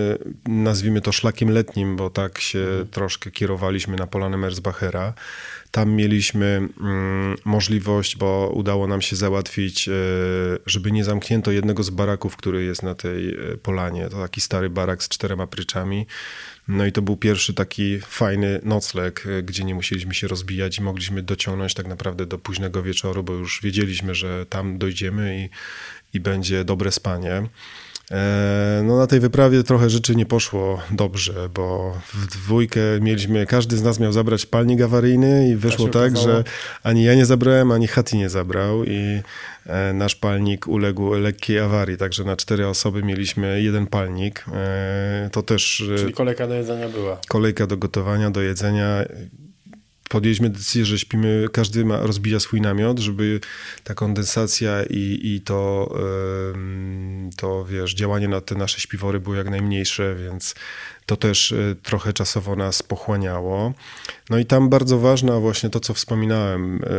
nazwijmy to szlakiem letnim, bo tak się mhm. troszkę kierowaliśmy na Polanę Merzbachera. Tam mieliśmy mm, możliwość, bo udało nam się załatwić, żeby nie zamknięto jednego z baraków, który jest na tej polanie. To taki stary barak z czterema pryczami. No i to był pierwszy taki fajny nocleg, e, gdzie nie musieliśmy się rozbijać i mogliśmy dociągnąć tak naprawdę do późnego wieczoru, bo już wiedzieliśmy, że tam dojdziemy i, i będzie dobre spanie. E, no na tej wyprawie trochę rzeczy nie poszło dobrze, bo w dwójkę mieliśmy, każdy z nas miał zabrać palnik awaryjny i wyszło tak, że ani ja nie zabrałem, ani Hati nie zabrał i e, nasz palnik uległ lekkiej awarii, także na cztery osoby mieliśmy jeden palnik. E, to też... Czyli kolejka do jedzenia była. Kolejka do gotowania, do jedzenia podjęliśmy decyzję, że śpimy, każdy ma, rozbija swój namiot, żeby ta kondensacja i, i to, to, wiesz, działanie na te nasze śpiwory było jak najmniejsze, więc to też e, trochę czasowo nas pochłaniało. No i tam bardzo ważna właśnie to, co wspominałem, e,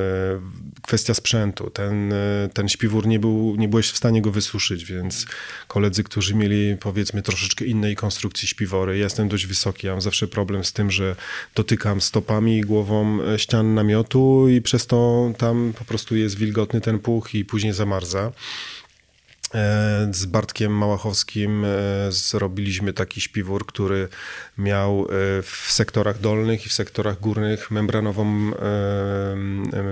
kwestia sprzętu. Ten, e, ten śpiwór nie, był, nie byłeś w stanie go wysuszyć, więc koledzy, którzy mieli powiedzmy troszeczkę innej konstrukcji śpiwory, ja jestem dość wysoki, ja mam zawsze problem z tym, że dotykam stopami i głową ścian namiotu i przez to tam po prostu jest wilgotny ten puch i później zamarza. E, z Bartkiem Małachowskim e, zrobiliśmy taki śpiwór, który miał e, w sektorach dolnych i w sektorach górnych membranową,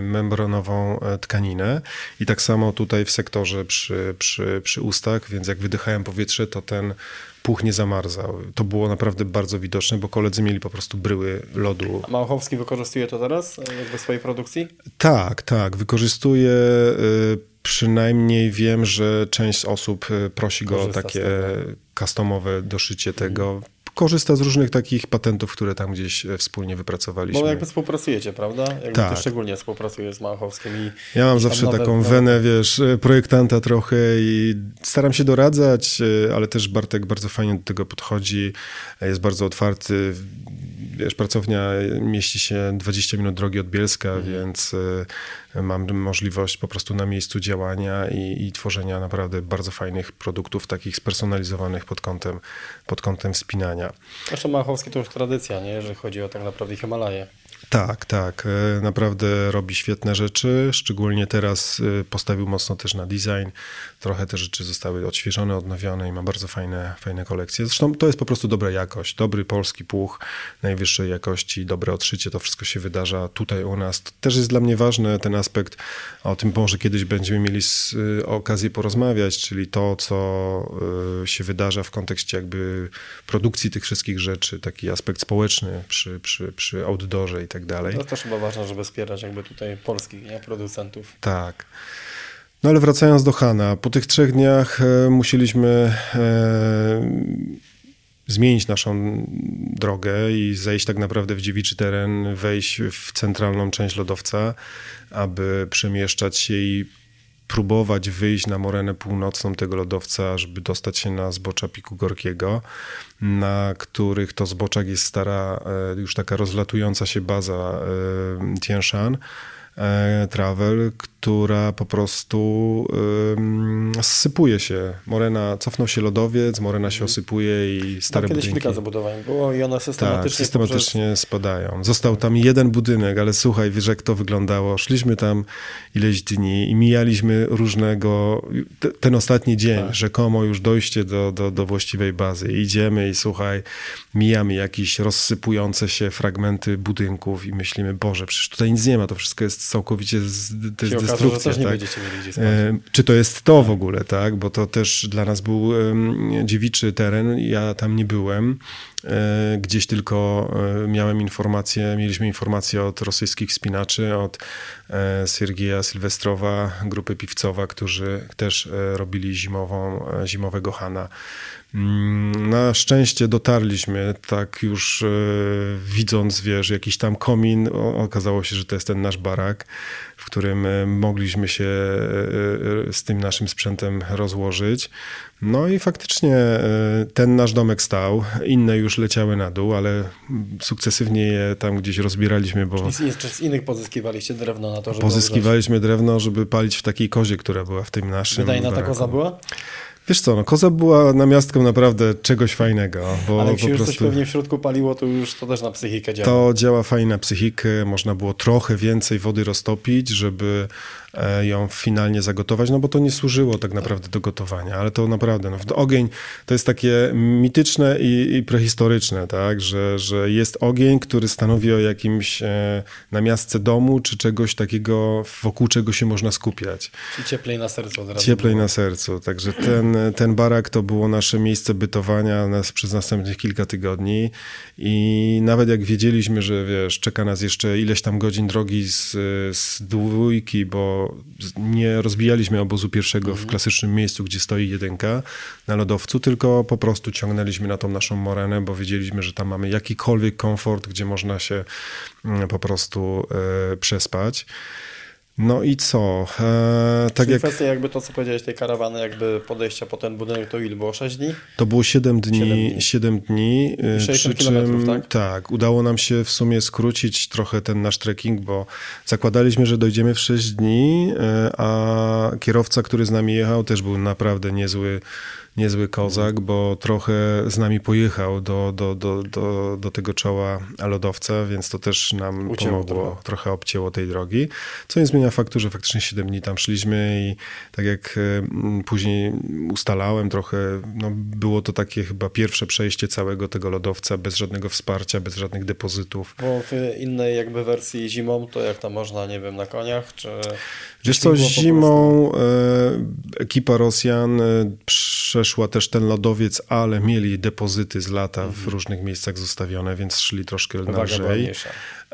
membranową tkaninę. I tak samo tutaj w sektorze przy, przy, przy ustach, więc jak wydychałem powietrze, to ten puch nie zamarzał. To było naprawdę bardzo widoczne, bo koledzy mieli po prostu bryły lodu. A Małachowski wykorzystuje to teraz w swojej produkcji? Tak, tak. Wykorzystuje przynajmniej wiem, że część osób e, prosi go o takie customowe doszycie mhm. tego. Korzysta z różnych takich patentów, które tam gdzieś e, wspólnie wypracowaliśmy. Bo jakby współpracujecie, prawda? Jakby tak. Ty szczególnie współpracujesz z Małachowskim. I ja mam zawsze taką nowe... wenę, wiesz, e, projektanta trochę i staram się doradzać, ale też Bartek bardzo fajnie do tego podchodzi, jest bardzo otwarty wiesz, pracownia mieści się 20 minut drogi od Bielska, mhm. więc y, mam możliwość po prostu na miejscu działania i, i, tworzenia naprawdę bardzo fajnych produktów, takich spersonalizowanych pod kątem, pod kątem wspinania. Zresztą Machowski to już tradycja, nie? jeżeli chodzi o tak naprawdę Himalaje. Tak, tak. E, naprawdę robi świetne rzeczy. Szczególnie teraz e, postawił mocno też na design. Trochę te rzeczy zostały odświeżone, odnowione i ma bardzo fajne, fajne kolekcje. Zresztą to jest po prostu dobra jakość. Dobry polski puch najwyższej jakości, dobre odszycie. To wszystko się wydarza tutaj u nas. To też jest dla mnie ważny ten aspekt. O tym może kiedyś będziemy mieli e, okazję porozmawiać, czyli to, co się wydarza w kontekście jakby produkcji tych wszystkich rzeczy. Taki aspekt społeczny przy, przy, przy outdoorze i tak dalej. To też chyba ważne, żeby wspierać jakby tutaj polskich nie, producentów. Tak. No ale wracając do Hana, po tych trzech dniach e, musieliśmy e, zmienić naszą drogę i zejść tak naprawdę w dziewiczy teren, wejść w centralną część lodowca, aby przemieszczać się i próbować wyjść na morenę północną tego lodowca, żeby dostać się na zbocza Piku Gorkiego, na których to zboczach jest stara, e, już taka rozlatująca się baza Tien Shan travel, która po prostu zsypuje się. Morena, cofnął się lodowiec, morena się mhm. osypuje i stare no, kiedyś budynki. kilka zabudowań było i one systematycznie... Tak, systematycznie poprzez... spadają. Został tam jeden budynek, ale słuchaj, wiesz jak to wyglądało. Szliśmy tam ileś dni i mijaliśmy różnego... Ten ostatni dzień, tak. rzekomo już dojście do, do, do właściwej bazy. Idziemy i słuchaj, mijamy jakieś rozsypujące się fragmenty budynków i myślimy, Boże, przecież tutaj nic nie ma, to wszystko jest całkowicie z, to jest destrukcja. tak? E, czy to jest to w ogóle, tak? Bo to też dla nas był dziewiczy teren, ja tam nie byłem. E, gdzieś tylko e, miałem informacje, mieliśmy informacje od rosyjskich spinaczy, od Siergieja Sylwestrowa, grupy piwcowa, którzy też robili zimową, zimowego Hana. Mm, na szczęście dotarliśmy, tak już e, widząc, wiesz, jakiś tam komin, okazało się, że to jest ten nasz barak, w którym e, mogliśmy się e, z tym naszym sprzętem rozłożyć. No i faktycznie ten nasz domek stał, inne już leciały na dół, ale sukcesywnie je tam gdzieś rozbieraliśmy, bo... Czyli z innych pozyskiwaliście drewno na to, żeby... Pozyskiwaliśmy drewno, żeby palić w takiej kozie, która była w tym naszym Wydajna ta koza była? Wiesz co, no koza była namiastką naprawdę czegoś fajnego. Bo Ale jak się już prostu... coś pewnie w środku paliło, to już to też na psychikę działa. To działa fajnie na psychikę, można było trochę więcej wody roztopić, żeby E, ją finalnie zagotować, no bo to nie służyło tak naprawdę do gotowania, ale to naprawdę, no, ogień to jest takie mityczne i, i prehistoryczne, tak, że, że jest ogień, który stanowi o jakimś e, namiastce domu, czy czegoś takiego, wokół czego się można skupiać. I cieplej na sercu od razu. Cieplej było. na sercu, także ten, ten barak to było nasze miejsce bytowania nas przez następnych kilka tygodni i nawet jak wiedzieliśmy, że wiesz, czeka nas jeszcze ileś tam godzin drogi z, z dwójki, bo nie rozbijaliśmy obozu pierwszego w mhm. klasycznym miejscu, gdzie stoi jedynka na lodowcu, tylko po prostu ciągnęliśmy na tą naszą morenę, bo wiedzieliśmy, że tam mamy jakikolwiek komfort, gdzie można się mm, po prostu e, przespać. No i co? E, tak jak... kwestia jakby to, co powiedziałeś, tej karawany, jakby podejścia po ten budynek, to ile było? 6 dni? To było 7 dni. 7 dni. 7 dni e, przy czym, tak? tak, udało nam się w sumie skrócić trochę ten nasz trekking, bo zakładaliśmy, że dojdziemy w 6 dni, e, a kierowca, który z nami jechał, też był naprawdę niezły niezły kozak, bo trochę z nami pojechał do, do, do, do, do tego czoła lodowca, więc to też nam Ucięło pomogło, trochę. trochę obcięło tej drogi, co nie zmienia faktu, że faktycznie 7 dni tam szliśmy i tak jak mm, później ustalałem trochę, no było to takie chyba pierwsze przejście całego tego lodowca bez żadnego wsparcia, bez żadnych depozytów. Bo w innej jakby wersji zimą, to jak tam można, nie wiem, na koniach, czy... Wiesz co, zimą e, ekipa Rosjan e, przeszła też ten lodowiec, ale mieli depozyty z lata w mhm. różnych miejscach zostawione, więc szli troszkę Uwaga lżej.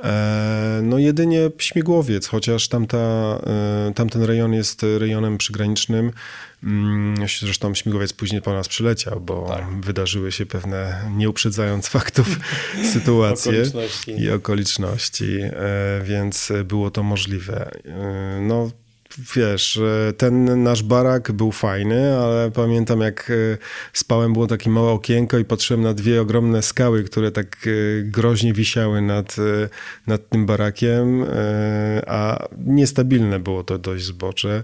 E, no jedynie śmigłowiec, chociaż tamta, e, tamten rejon jest rejonem przygranicznym. Mm, zresztą śmigłowiec później po nas przyleciał, bo tak. wydarzyły się pewne, nie uprzedzając faktów, sytuacje okoliczności. i okoliczności, e, więc było to możliwe. No, wiesz, ten nasz barak był fajny, ale pamiętam jak spałem, było takie małe okienko i patrzyłem na dwie ogromne skały, które tak groźnie wisiały nad, nad tym barakiem, a niestabilne było to dość zbocze.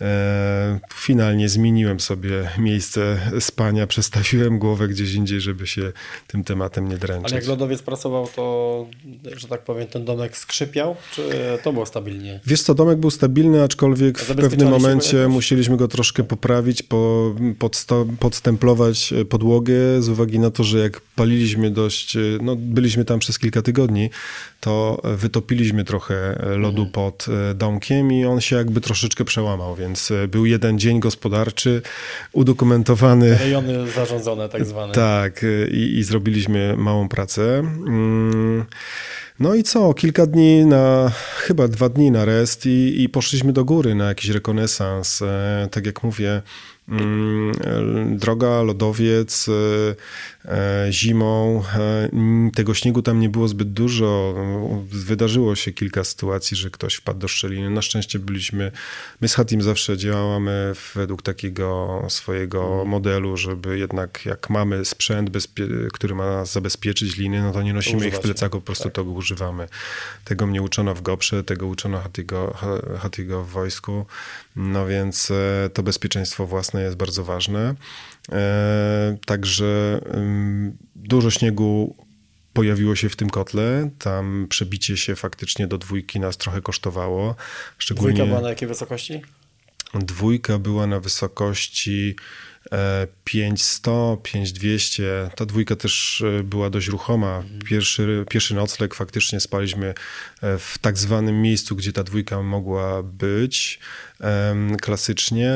E, finalnie zmieniłem sobie miejsce spania, przestawiłem głowę gdzieś indziej, żeby się tym tematem nie dręczyć. Ale jak lodowiec pracował, to, że tak powiem, ten domek skrzypiał, czy to było stabilnie? Wiesz co, domek był stabilny, aczkolwiek w pewnym momencie musieliśmy go troszkę poprawić, po, podstemplować podłogę z uwagi na to, że jak paliliśmy dość, no byliśmy tam przez kilka tygodni, to wytopiliśmy trochę lodu mhm. pod domkiem i on się jakby troszeczkę przełamał, więc e, był jeden dzień gospodarczy udokumentowany. Rejony zarządzone tak zwane. Tak, e, i, i zrobiliśmy małą pracę. Mm, no i co, kilka dni na, chyba dwa dni na rest i, i poszliśmy do góry na jakiś rekonesans. E, tak jak mówię, mm, droga, lodowiec, E, zimą. E, tego śniegu tam nie było zbyt dużo. Wydarzyło się kilka sytuacji, że ktoś wpadł do szczeliny. Na szczęście byliśmy, my z Hatim zawsze działamy według takiego swojego modelu, żeby jednak jak mamy sprzęt, który ma zabezpieczyć liny, no to nie nosimy ich w plecaku, po prostu tak. tego używamy. Tego mnie uczono w GOPRze, tego uczono Hatigo, Hatigo w wojsku. No więc e, to bezpieczeństwo własne jest bardzo ważne. Także Dużo śniegu pojawiło się w tym kotle. Tam przebicie się faktycznie do dwójki nas trochę kosztowało. Szczególnie... Dwójka była na jakiej wysokości? Dwójka była na wysokości 5100, e, 5200. Ta dwójka też e, była dość ruchoma. Pierwszy, pierwszy nocleg faktycznie spaliśmy e, w tak zwanym miejscu, gdzie ta dwójka mogła być klasycznie,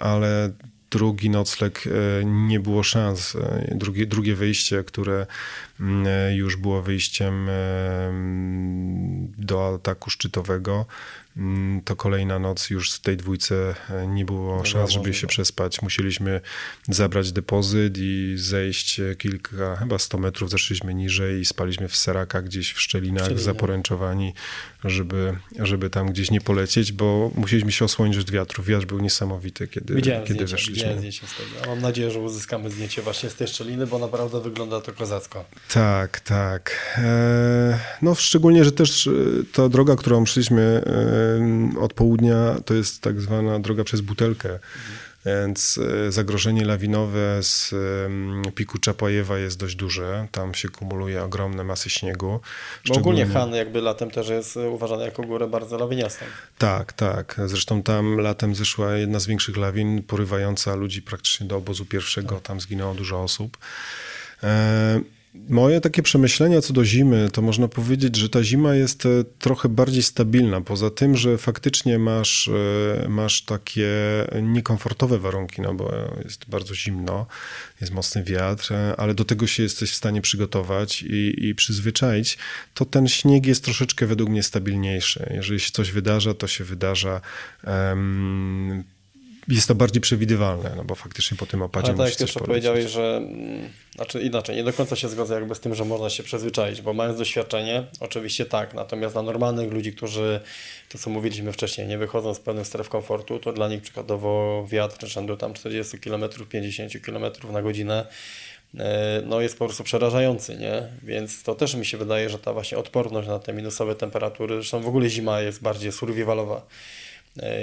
ale drugi nocleg e, nie było szans. E, drugie, drugie wyjście, które mm, e, już było wyjściem do ataku szczytowego, Mm, to kolejna noc już w tej dwójce e, nie było szans, żeby się przespać. Musieliśmy zabrać depozyt i zejść kilka, chyba 100 metrów zeszliśmy niżej i spaliśmy w serakach gdzieś w szczelinach, zaporęczowani, żeby, żeby tam gdzieś nie polecieć, bo musieliśmy się osłonić od wiatru. Wiatr był niesamowity, kiedy, widziałem kiedy zdjęcia, weszliśmy. Zdjęcie z tego. Mam nadzieję, że uzyskamy zdjęcie właśnie z tej szczeliny, bo naprawdę wygląda to kozacko. Tak, tak. E, no szczególnie, że też e, ta droga, którą szliśmy od południa to jest tak zwana droga przez butelkę. Więc e, zagrożenie lawinowe z piku Czapajewa jest dość duże. Tam się kumuluje ogromne masy śniegu. Bo ogólnie Han jakby latem też jest uważany jako górę bardzo lawiniastą. Tak, tak. Zresztą tam latem zeszła jedna z większych lawin, porywająca ludzi praktycznie do obozu pierwszego. Tam zginęło dużo osób. E, Moje takie przemyślenia co do zimy, to można powiedzieć, że ta zima jest e, trochę bardziej stabilna. Poza tym, że faktycznie masz, e, masz takie niekomfortowe warunki, no bo jest bardzo zimno, jest mocny wiatr, e, ale do tego się jesteś w stanie przygotować i, i przyzwyczaić, to ten śnieg jest troszeczkę według mnie stabilniejszy. Jeżeli się coś wydarza, to się wydarza. Um, jest to bardziej przewidywalne, no bo faktycznie po tym opadzie Ale tak jak jeszcze powiedziałeś, że mm, znaczy inaczej, nie do końca się zgodzę jakby z tym, że można się przyzwyczaić, bo mając doświadczenie, oczywiście tak, natomiast dla normalnych ludzi, którzy, to co mówiliśmy wcześniej, nie wychodzą z pewnych stref komfortu, to dla nich przykładowo wiatr rzędu tam 40 km, 50 km na godzinę e, no jest po prostu przerażający, nie? Więc to też mi się wydaje, że ta właśnie odporność na te minusowe temperatury, zresztą w ogóle zima jest bardziej survivalowa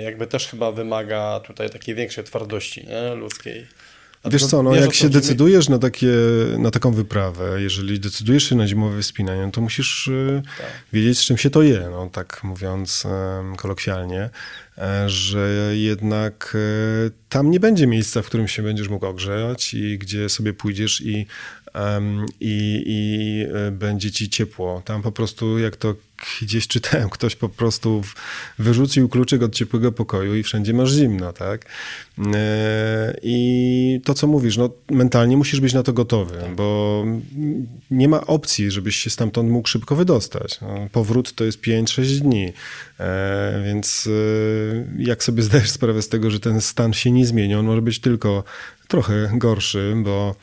jakby też chyba wymaga tutaj takiej większej twardości nie? ludzkiej. Wiesz co, no jak się decydujesz na, takie, na taką wyprawę, jeżeli decydujesz się na zimowe wspinanie, no to musisz e, tak. wiedzieć, z czym się to je, no tak mówiąc kolokwialnie, e, że jednak tam nie będzie miejsca, w którym się będziesz mógł ogrzać i gdzie sobie pójdziesz i i, i będzie ci ciepło. Tam po prostu, jak to gdzieś czytałem, ktoś po prostu wyrzucił kluczyk od ciepłego pokoju i wszędzie masz zimno, tak? E, I to, co mówisz, no mentalnie musisz być na to gotowy, tak. bo nie ma opcji, żebyś się stamtąd mógł szybko wydostać. No, powrót to jest 5-6 dni. E, więc e, jak sobie zdajesz sprawę z tego, że ten stan się nie zmieni, on może być tylko trochę gorszy, bo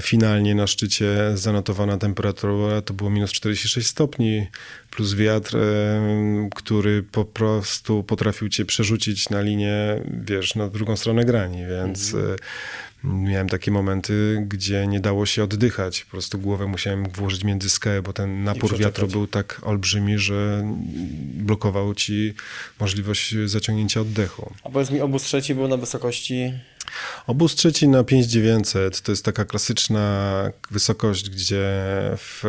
finalnie na szczycie zanotowana temperatura to było minus 46 stopni, plus wiatr, który po prostu potrafił cię przerzucić na linię, wiesz, na drugą stronę grani, więc mhm. miałem takie momenty, gdzie nie dało się oddychać. Po prostu głowę musiałem włożyć między skałę, bo ten napór wiatru był tak olbrzymi, że blokował ci możliwość zaciągnięcia oddechu. A powiedz mi, obóz trzeci był na wysokości Obóz trzeci na 5900 to jest taka klasyczna wysokość, gdzie w,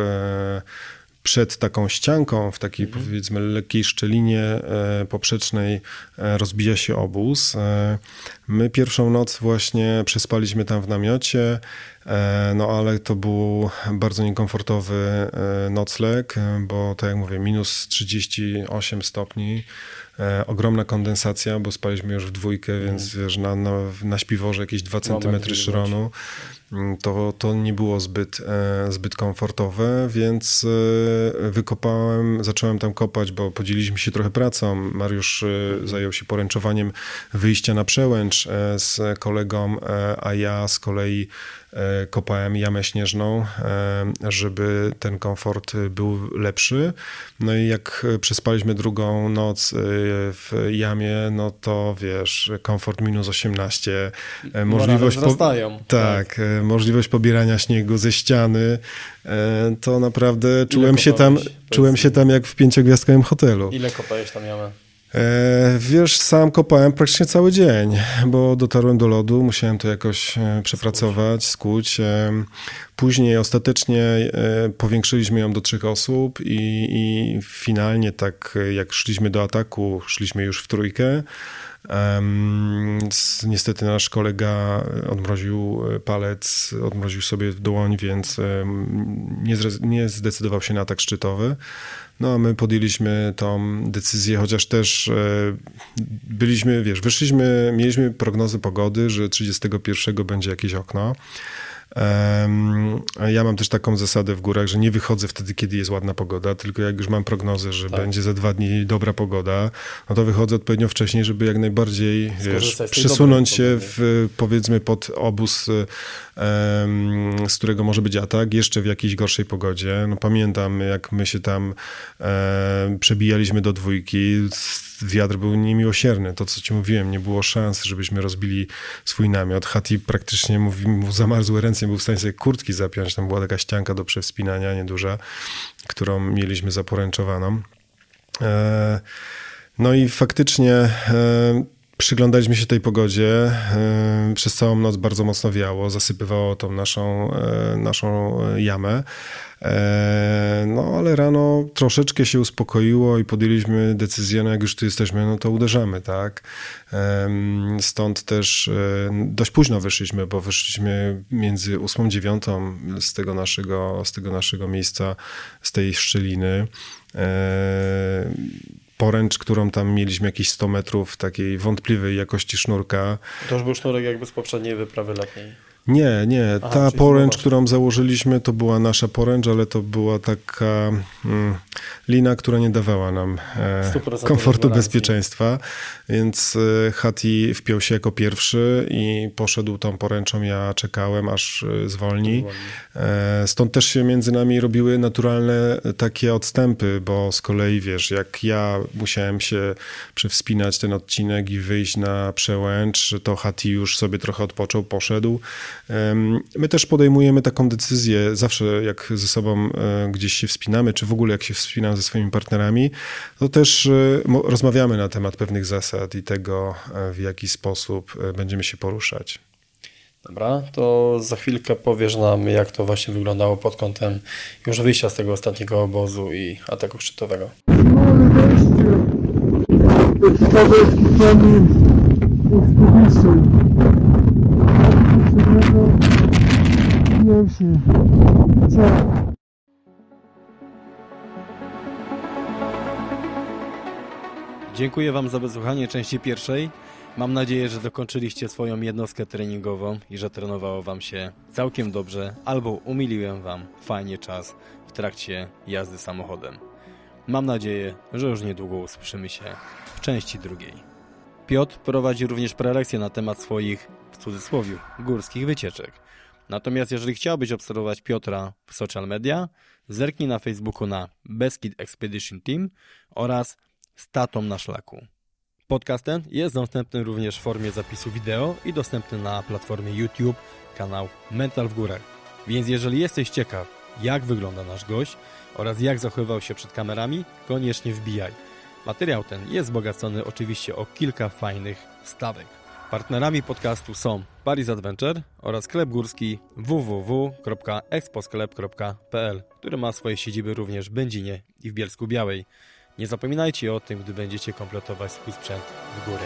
przed taką ścianką, w takiej mhm. powiedzmy lekkiej szczelinie e, poprzecznej e, rozbija się obóz. E, my pierwszą noc właśnie przespaliśmy tam w namiocie, no ale to był bardzo niekomfortowy nocleg, bo tak jak mówię, minus 38 stopni. E, ogromna kondensacja, bo spaliśmy już w dwójkę, mm. więc wiesz, na, na, na śpiworze jakieś 2 cm szronu. Mm, to, to nie było zbyt, e, zbyt komfortowe, więc e, wykopałem, zacząłem tam kopać, bo podzieliliśmy się trochę pracą. Mariusz e, zajął się poręczowaniem wyjścia na przełęcz z kolegą, a ja z kolei kopałem jamę śnieżną, żeby ten komfort był lepszy. No i jak przespaliśmy drugą noc w jamie, no to wiesz, komfort minus 18, możliwość... Po... Tak, tak, możliwość pobierania śniegu ze ściany, e, to naprawdę czułem się tam, czułem się tam jak w pięciogwiazdkowym hotelu. Ile kopałeś tam jamę? E, wiesz, sam kopałem praktycznie cały dzień, bo dotarłem do lodu, musiałem to jakoś e, przepracować, skuć. Później ostatecznie powiększyliśmy ją do trzech osób i, i finalnie tak jak szliśmy do ataku, szliśmy już w trójkę. Niestety nasz kolega odmroził palec, odmroził sobie dłoń, więc nie, nie zdecydował się na atak szczytowy. No a my podjęliśmy tą decyzję, chociaż też e, byliśmy, wiesz, wyszliśmy, mieliśmy prognozy pogody, że 31 będzie jakieś okno. Ja mam też taką zasadę w górach, że nie wychodzę wtedy, kiedy jest ładna pogoda, tylko jak już mam prognozę, że tak. będzie za dwa dni dobra pogoda, no to wychodzę odpowiednio wcześniej, żeby jak najbardziej wiesz, przesunąć się w, powiedzmy pod obóz, z którego może być atak, jeszcze w jakiejś gorszej pogodzie. No pamiętam, jak my się tam przebijaliśmy do dwójki, wiatr był niemiłosierny. To, co ci mówiłem, nie było szans, żebyśmy rozbili swój namiot. Hati praktycznie mówi, mu zamarzły ręce, nie był w stanie sobie kurtki zapiąć. Tam była taka ścianka do przewspinania, nieduża, którą mieliśmy zaporęczowaną. E, no i faktycznie e, przyglądaliśmy się tej pogodzie. E, przez całą noc bardzo mocno wiało, zasypywało tą naszą, naszą jamę. E, no ale rano troszeczkę się uspokoiło i podjęliśmy decyzję, no jak już tu jesteśmy, no to uderzamy, tak? Stąd też e, dość późno wyszliśmy, bo wyszliśmy między 8 a 9 z tego naszego, z tego naszego miejsca, z tej szczeliny e, poręcz, którą tam mieliśmy jakieś 100 metrów takiej wątpliwej jakości sznurka. To już był sznurek jakby z poprzedniej wyprawy letniej. Nie, nie. Aha, Ta poręcz, którą założyliśmy, to była nasza poręcz, ale to była taka mm, lina, która nie dawała nam e, komfortu, bezpieczeństwa. Więc e, Hati wpiął się jako pierwszy i poszedł tą poręczą. Ja czekałem, aż e, zwolni. E, stąd też się między nami robiły naturalne takie odstępy, bo z kolei, wiesz, jak ja musiałem się przewspinać ten odcinek i wyjść na przełęcz, to Hati już sobie trochę odpoczął, poszedł. My też podejmujemy taką decyzję zawsze, jak ze sobą e, gdzieś się wspinamy, czy w ogóle jak się wspinam ze swoimi partnerami, to też e, rozmawiamy na temat pewnych zasad i tego, e, w jaki sposób będziemy się poruszać. Dobra, to za chwilkę powiesz nam, jak to właśnie wyglądało pod kątem już wyjścia z tego ostatniego obozu i ataku szczytowego. Podstawy pierwszy. Dziękuję Wam za wysłuchanie części pierwszej. Mam nadzieję, że dokończyliście swoją jednostkę treningową i że trenowało Wam się całkiem dobrze albo umiliłem Wam fajnie czas w trakcie jazdy samochodem. Mam nadzieję, że już niedługo usłyszymy się w części drugiej. Piotr prowadzi również prelekcje na temat swoich, cudzysłowie, górskich wycieczek. Natomiast jeżeli chciałbyś obserwować Piotra w social media, zerknij na Facebooku na Beskid Expedition Team oraz Statą na szlaku. Podcast ten jest dostępny również w formie zapisu wideo i dostępny na platformie YouTube, kanał Mental w Górach. Więc jeżeli jesteś ciekaw, jak wygląda nasz gość oraz jak zachowywał się przed kamerami, koniecznie wbijaj. Materiał ten jest wzbogacony oczywiście o kilka fajnych stawek. Partnerami podcastu są Paris Adventure oraz sklep górski www.exposklep.pl, który ma swoje siedziby również w Będzinie i w Bielsku Białej. Nie zapominajcie o tym, gdy będziecie kompletować swój sprzęt w góry.